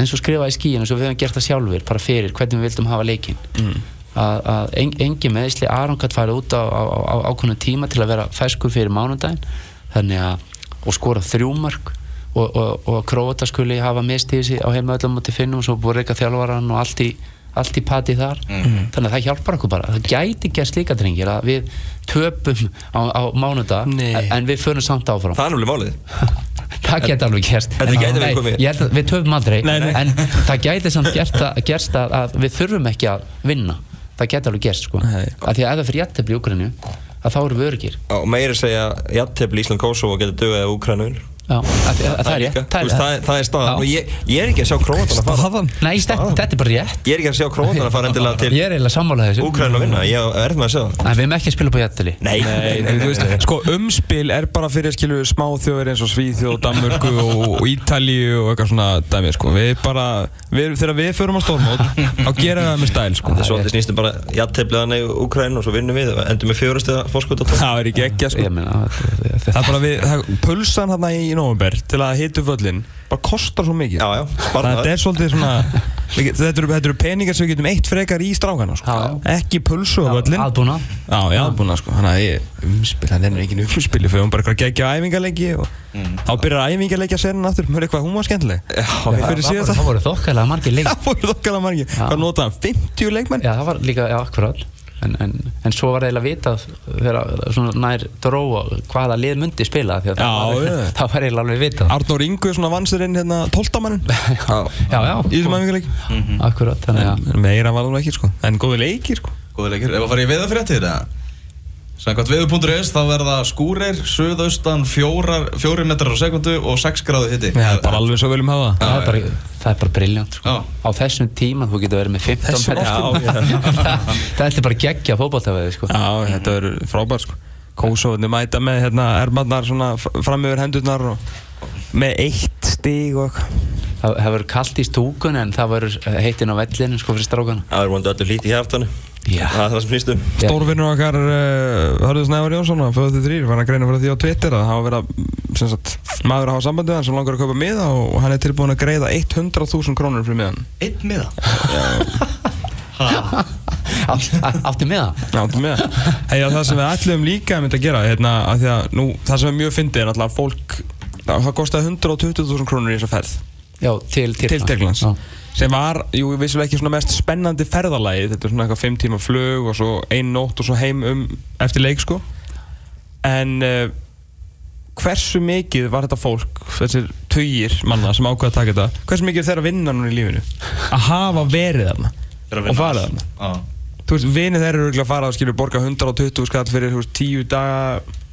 eins og skrifaði í skíin eins og við hefum gert það sjálfur bara fyrir hvernig við vildum hafa leikin mm. Að, að en, engin meðisli Aron gætt farið út á, á, á ákveðnum tíma til að vera ferskur fyrir mánudaginn. Þannig að og skora þrjúmark og, og, og Króata skuli hafa mist í þessi á heimaðallum mútið finnum og svo búið reyka þjálfaran og allt í allt í pati þar. Þannig að það hjálpar okkur bara. Það gæti gerst líka drengir að við töpum á, á mánudag Nei. en við förum samt áfram. Það er núlega málið. Það geti alveg gerst. Nei, komið. ég held að við töfum aldrei Nei, nei. en það gæti samt gerst að, gerst að, að við þurfum ekki að vinna það gæti alveg gerst sko. Að því að ef það fyrir jættefli í Ukraínu að þá eru við öryggir Og meiri segja Jattefli Ísland Kosovo getur dögðið Úkrænur Já, að, að, það er rétt. Það er, það, það er staðan. Og ég, ég er ekki að sjá króatan að fara. Nei, þetta, þetta er bara rétt. Ég er ekki að sjá króatan að fara endilega til Ég er eiginlega sammálað þessu. Úkræn að vinna. Ég er með að sjá það. En við erum ekki að spila på jættefli Nei, Nei, þú veist, sko umspil er bara fyrir skilu smá þjóður eins og Svíþjóð, Danmörku og, Ítalíu og eitthvað svona dæmi sko. Við bara, við, þegar við förum á stórmót þá gerum við það með stæl sko. Það í á Það er ekki ekki sko. Það er það, hérna nóvember til að hitu völlin bara kostar svo mikið. Já, já, Þannig að sparnaður þetta er svolítið svona þetta eru, þetta eru peningar sem við getum eitt frekar í strákana sko. Ekki pulsu á völlin Aðbúna Já, já, aðbúna sko. Þannig að ég umspil, það er ekki umspil. Við höfum bara eitthvað gegja æfingarleiki og þá byrjar æfingarleiki að serna aftur. Mörg eitthvað, hún var skemmtileg. Já, Það voru þokkalega margir leik Það voru þokkala margir. Já. Hvað notaði hann? 50 leikmenn? Já, það var líka, já, akkurat en, en, en svo var eiginlega vitað þegar svona nær dróa hvaða lið myndi spila því að það, Já, var, já. það var eiginlega alveg vitað. Arnór Ingu svona vann sér inn hérna 12 mannin Já, Já, já, Í þessum æfingarleiki akkurat þannig að Meira var það nú ekki sko. En góði leikir sko. Góði leikir, ef að fara í veðafréttir eða? Samkvæmt veðu.is þá verða skúrir, suðaustan, fjórar, fjóri metrar á sekundu og 6 gráðu hitti Það er bara alveg svo viljum hafa. Það það er bara, það er bara briljant sko. Á þessum tíma þú getur verið með 15 Þessum metrum. það er bara geggja fótballtafæði sko. Já, þetta er frábært sko. Kósóðinni mæta með hérna ermarnar fram yfir hendurnar og með eitt stig og eitthvað. Það, verður kallt í stúkun en það verður heitin á vellinu sko fyrir strákana. Það er vonandi öllu lít í hjartanu Já. Það er það sem snýstum Já. Stórvinnur okkar uh, Hörður Snævar Jónsson á Föðu þrýr var að greina fyrir því á Twitter að hafa verið að sem sagt, maður að hafa sambandi við hann sem langar að kaupa miða og hann er tilbúin að greiða 100.000 krónur fyrir miðan Einn miða? Já, þú með Hei, það sem við ætlum líka að mynda að gera hérna, að því að nú, það sem er mjög fyndið er náttúrulega að fólk það það kostaði 120.000 krónur í þessa ferð Já, til til Tyrklands. Sem var, jú, vissulega ekki svona mest spennandi ferðalagi, þetta er svona eitthvað 5 tíma flug og svo ein nótt og svo heim um eftir leik sko. En uh, hversu mikið var þetta fólk þessir tugir manna sem ákveða að taka þetta? Hversu mikið þeirra vinna núna í lífinu? Að hafa verið þarna og farið þarna. Já. Þú veist, vinið þeirra eru örugglega að fara að skilja borga 120 skall fyrir þú veist, 10 daga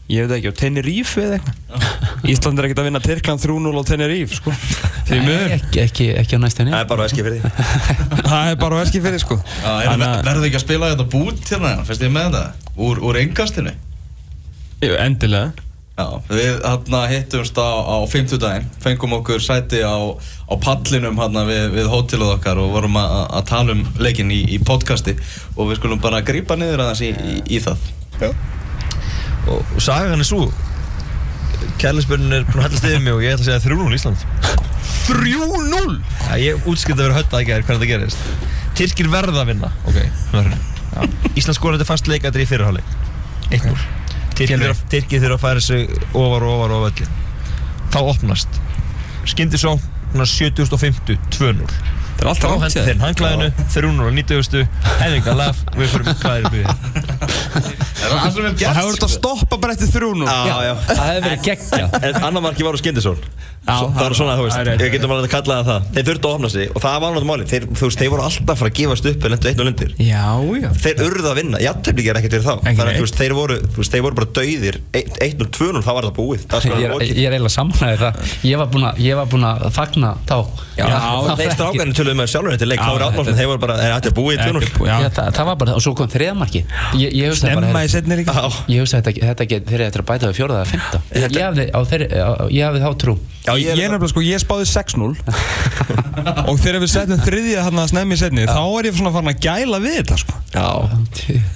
ég veit ekki, á Tenerife eða eitthvað Ísland er ekkert að vinna Tyrkland 3-0 á Tenerife sko. Ekki, ekki, ekki á næstunni. Það er bara veski fyrir því það er bara verkið fyrir sko. Já, er, verður ekki að spila þetta bút hérna, fyrst ég með þetta? Úr, úr engastinu? Jú, endilega. Já, við hérna hittumst á, á 50 daginn, fengum okkur sæti á, á pallinum hérna við, við hótelið okkar og vorum að, að tala um leikinn í, í podcasti og við skulum bara grípa niður aðeins í, í, í það. og, og sagan er svo kærleiksbörnin er búin að hella stiðið mig og ég ætla að segja 3-0 Ísland. 3-0 Já, ég útskipti að vera hötta að gera hvernig það gerist. Tyrkir verða að vinna. Ok, hérna. Ísland skoraði fast leikadri í fyrirháleik 1-0 Tyrkir þurfa- að færa sig ofar og ofar og ofar Þá opnast. Skyndi svo 70.50 2-0 Það er alltaf hendur þeir hanglaðinu 3-0 á 90. Henninga laf við fyrir Það er Það hefur þetta að stoppa bara eftir 3-0 Já, já Það hefði verið geggja En annar marki var á Svo- Það var svona, þú það er veist, ég getum alveg að kalla það það. Þeir þurftu að opna sig og það var náttúrulega máli Þeir, þú veist, þeir voru alltaf að fara að gefast upp en lendu einn og lendir. Já, já. Þeir urðu að vinna, jafntefni ger ekkert fyrir þá. Þannig að neitt. þú veist, þeir voru, þeir voru bara dauðir. 1 og 2 þá var það búið. Það Ég er, ég er eiginlega samlæðið það. Ég var búinn að- ég var búinn að fagna þá. Já, það þeir strákarnir töluðu með sjálfur þeir voru bara, "Eh, þetta er búið 2 Ekki- já. Já, það, það var bara, og svo kom þriðamarki Í setni líka. Ég hugsaði þetta, þetta get, þeir eru eftir að bæta við fjóraða eða fymta Ég hafði, þeirri, þá trú. Já, Ég er nefnilega sko, ég spáði 6-0 Og þegar við setjum þriðja hann að snemmi í setni Þá er ég svona farin að gæla við þetta sko. Já,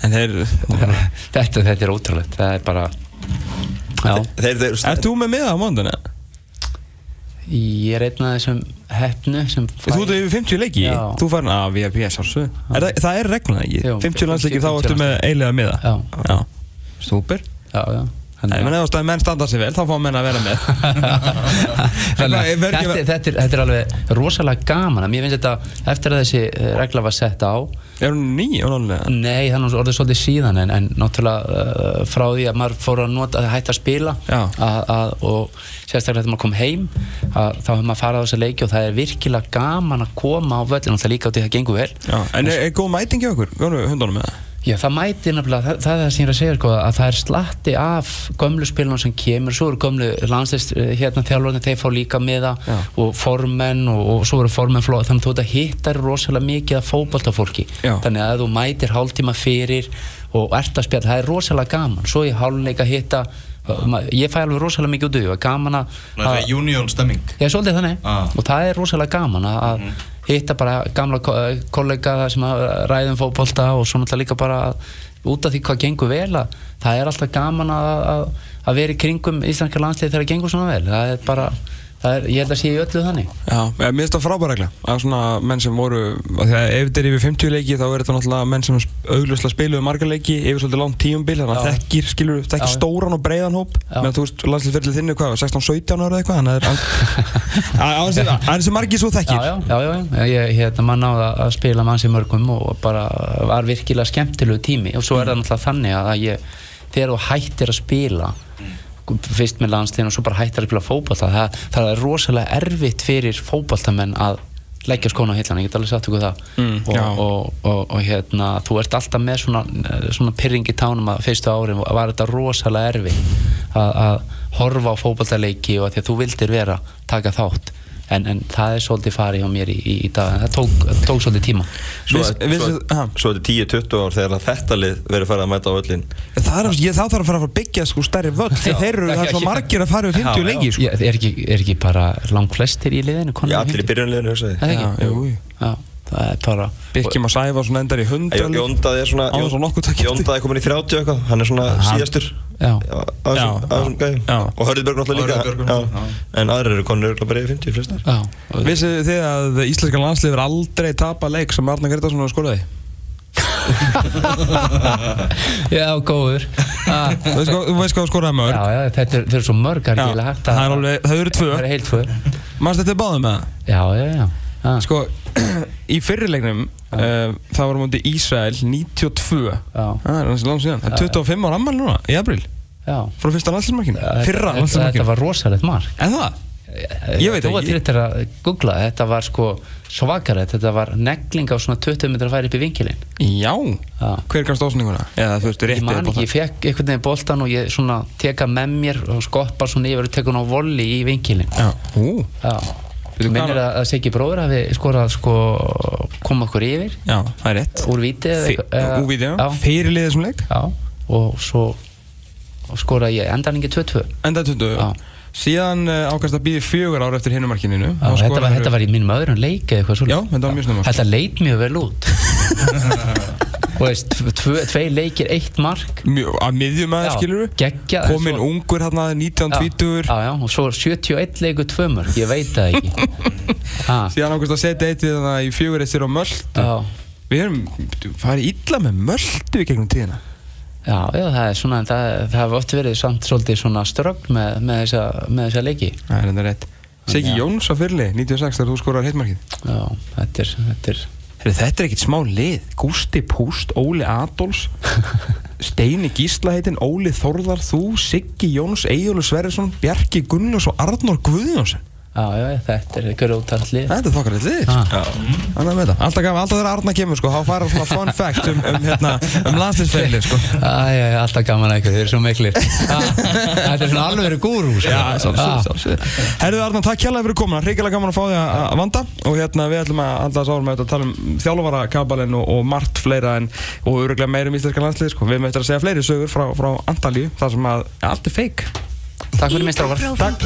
En þeir Þetta, þetta er ótrúlegt, það er bara Ert þú með miða á móndinu? Ég er einn af þessum hefnu sem fæ- Þú ert yfir 50 leiki? Já. Þú farin að VIP sjálfsög er það, það er regluna ekki? Jú, 50 landsleiki 50 þá ertu með eiginlega miða? Já. Já. Súper. Já, já Nei, menn ef að menn standa sig vel, þá fá menn að vera með Þannig að þetta, að- þetta, er, þetta er alveg rosalega gaman Mér finnst þetta, eftir að þessi eh, regla var sett á Er hún ný? Nei, nú orðið svolítið síðan en, en náttúrulega uh, frá því að maður fór að nota að hætta að spila Já. að, að, og sérstaklega þegar maður kom heim að, þá hefur maður farið á þessa leiki og það er virkilega gaman að koma á völlin og það líka á því að það gengur vel Já, en er, er góð mæting hjá okkur? Góðu hundunum með það? Já, það mæti nefnilega, það, það er það sem ég er að segja sko, að það er slatti af gömlu spilunum sem kemur, svo eru gömlu landslist hérna þjálfarnir, þeir fá líka með það Já. og formenn og, og svo eru formenn flóð, þannig að þú þetta hittar rosalega mikið af fótboltafólki, Já. þannig að ef þú mætir hálftíma fyrir og ert að spjalla, það er rosalega gaman, svo í hálfleika hitta ma- ég fæ alveg rosalega mikið út af því og gaman að Það er union stemming Já, svolítið þannig Ah. og það er rosalega gaman að að hitta bara gamla ko- kollega sem ræðum fótbolta og svo náttúrulega líka bara út af því hvað gengur vel að það er alltaf gaman að, að, að vera í kringum íslenska landslið þegar það gengur svona vel. Það er bara, er, ég held að sé í öllu þannig. Já, mér finnst það frábæra regla að svona menn sem voru að ef þetta er yfir 50 leiki þá er þetta náttúrulega menn sem augljóslega spiluðu marga leiki yfir svolítið langt tíumbil þannig að þekkir, skilur, þekkir Já, stóran og breiðan hóp. Já. með þú veist, landslýsferðlið þinnu hvað, 16-17 ára eða eitthvað þannig að það er sem margir svo þekkir. Já, já, já, já. ég hérna mann á að, að spila mann sem mörgum og bara var virkilega skemmtilegu tími. Og svo er það náttúrulega þannig að ég, þegar þú hættir að spila fyrst með landsliðin og svo bara hættir að spila fótbolta. Það, það er rosalega erfitt fyrir fótboltamenn að leggja skóna á hillan, ég get alveg sagt ykkur það. Mm, og, og, og, og hérna þú ert alltaf með svona, svona pyrring í tánum að fyrstu árin var þetta rosalega erfitt að, horfa á fótboltaleiki og að því að þú vildir vera taka þátt en, en það er svolítið farið hjá mér í, í, í dag það tók, tók svolítið tíma Svo, Viss- svo, ha. svo er þetta 10-20 ár þegar að þetta lið verður farið að mæta á öllin það er, ég, þá þarf að fara að byggja sko stærri völd þeir eru, það er svo margir að fara við 50 leiki sko. Er, ekki, er ekki bara langt flestir í liðinu Já, allir í 50? byrjunliðinu, er Já, ekki? jú, jú. Já, er bara Byrkjum að sæfa svona endar í 100 leiki. Jóndaði er svona Á þess að nokkuð takk eftir. Jóndaði er komin í 30 eitthvað Hann er svona Hann- síðastur Já, Já, á þessum- Já. Og Hörðubjörg náttúrulega líka. En aðrir eru konur örugglega bara í 50 flestar já Vissu þið að íslenska landslið verður aldrei tapa leik sem Arna Gretarsson skoraði? Já, góður Ah, Þú veist hvað- þú veist hvað hann skoraði mörg? Já, já, þetta er, þetta er svo mörg Það er Já, ekki hægt það er alveg, það eru tvö Það er heilt tvö Manst þetta báðum með það? Já, já, já Ah, Sko, í fyrirleiknum uh, það var mútið Ísrael 92 Já. Það er hans langt síðan. Það er 25 ára ammæli núna, í april Já. Frá fyrsta landslismarkinu Þetta- Fyrra þetta, þetta var rosalegt mark. En það? Ég veit Þú var ekki. þrjóttir að googla. Þetta var sko svakarett Þetta. Var negling á svona 20 metrar færi upp í vinkilinn Já. Já. Hver kannst ásninguna? Eða þú veist, Ég rétti man ekki, ég fekk einhvern veginn boltan og ég svona teka með mér og skoppa svona yfir og teka hún á volli í vinkilinn Já. Já Minnir að, Siggi bróður hafi skorað sko koma okkur yfir. Já, það er rétt. Úr víti eða Fi- eitthvað- eða- Úr víti, já. Já, Fyrirlið þessum leik. Já og svo skoraði ég endaningi 2-2 Enda 20 Já. Síðan uh, ákast að býði fjögur ára eftir hinumarkininu Já, þetta, var, þetta var í mínum öðrum leik eða eitthvað Já, svolítið þetta var mjög snömmar Þetta leit mjög vel út Þú veist, tvei leikir, eitt mark. Mjög- Að miðjum aðeins, skilur geggjað, en Komin svo- ungur hérna, 19-20 Já, já, og svo 71 leikur, tvö mörg, ég veit það ekki. Síðan ákvæmst að setja eitt við þannig í fjögur eittir á möldu Við erum farið illa með möldu í gegnum tíðina. Já, já, það er svona það, það hefur oft verið samt svolítið svona strögg með, með, þessa, með þessa leiki. Það er enda rétt. Já. Jóns á fyrli, 96 þegar þú skorar heitmarkið Já, þetta er, þetta er Heru, Þetta er ekkert smá lið. Gústi Púst, Óli Adolfs Steini Gísla heitin Óli Þórðar, þú, Siggi Jóns Egilur Sverrisson, Bjarki Gunnlaus og Arnór Guðjónsson Já, já, þetta er grótarlið Þetta er þokkar lið. Ah, alltaf gaman, alltaf þegar Arna kemur sko, þá fara svona fun fact um, um, hérna, um landsliðsferðli sko. Æ, já, alltaf gaman að ykkur, þeir eru svo miklir. Ah, Þetta er svona alveg gúrú sko. Já, Ah. sjálfsögðu. Herðu Arna, takk kjærlega fyrir komuna, hrigilega gaman að fá því að vanda. Og hérna við ætlum að alltaf þetta að tala um þjálfara kabalinn og, og margt fleira en, og öruglega meira um íslenska landslið sko. við eftir að segja fleiri sögur frá, frá Antalíu þar sem að allt er feik Takk fyrir mistrákar Takk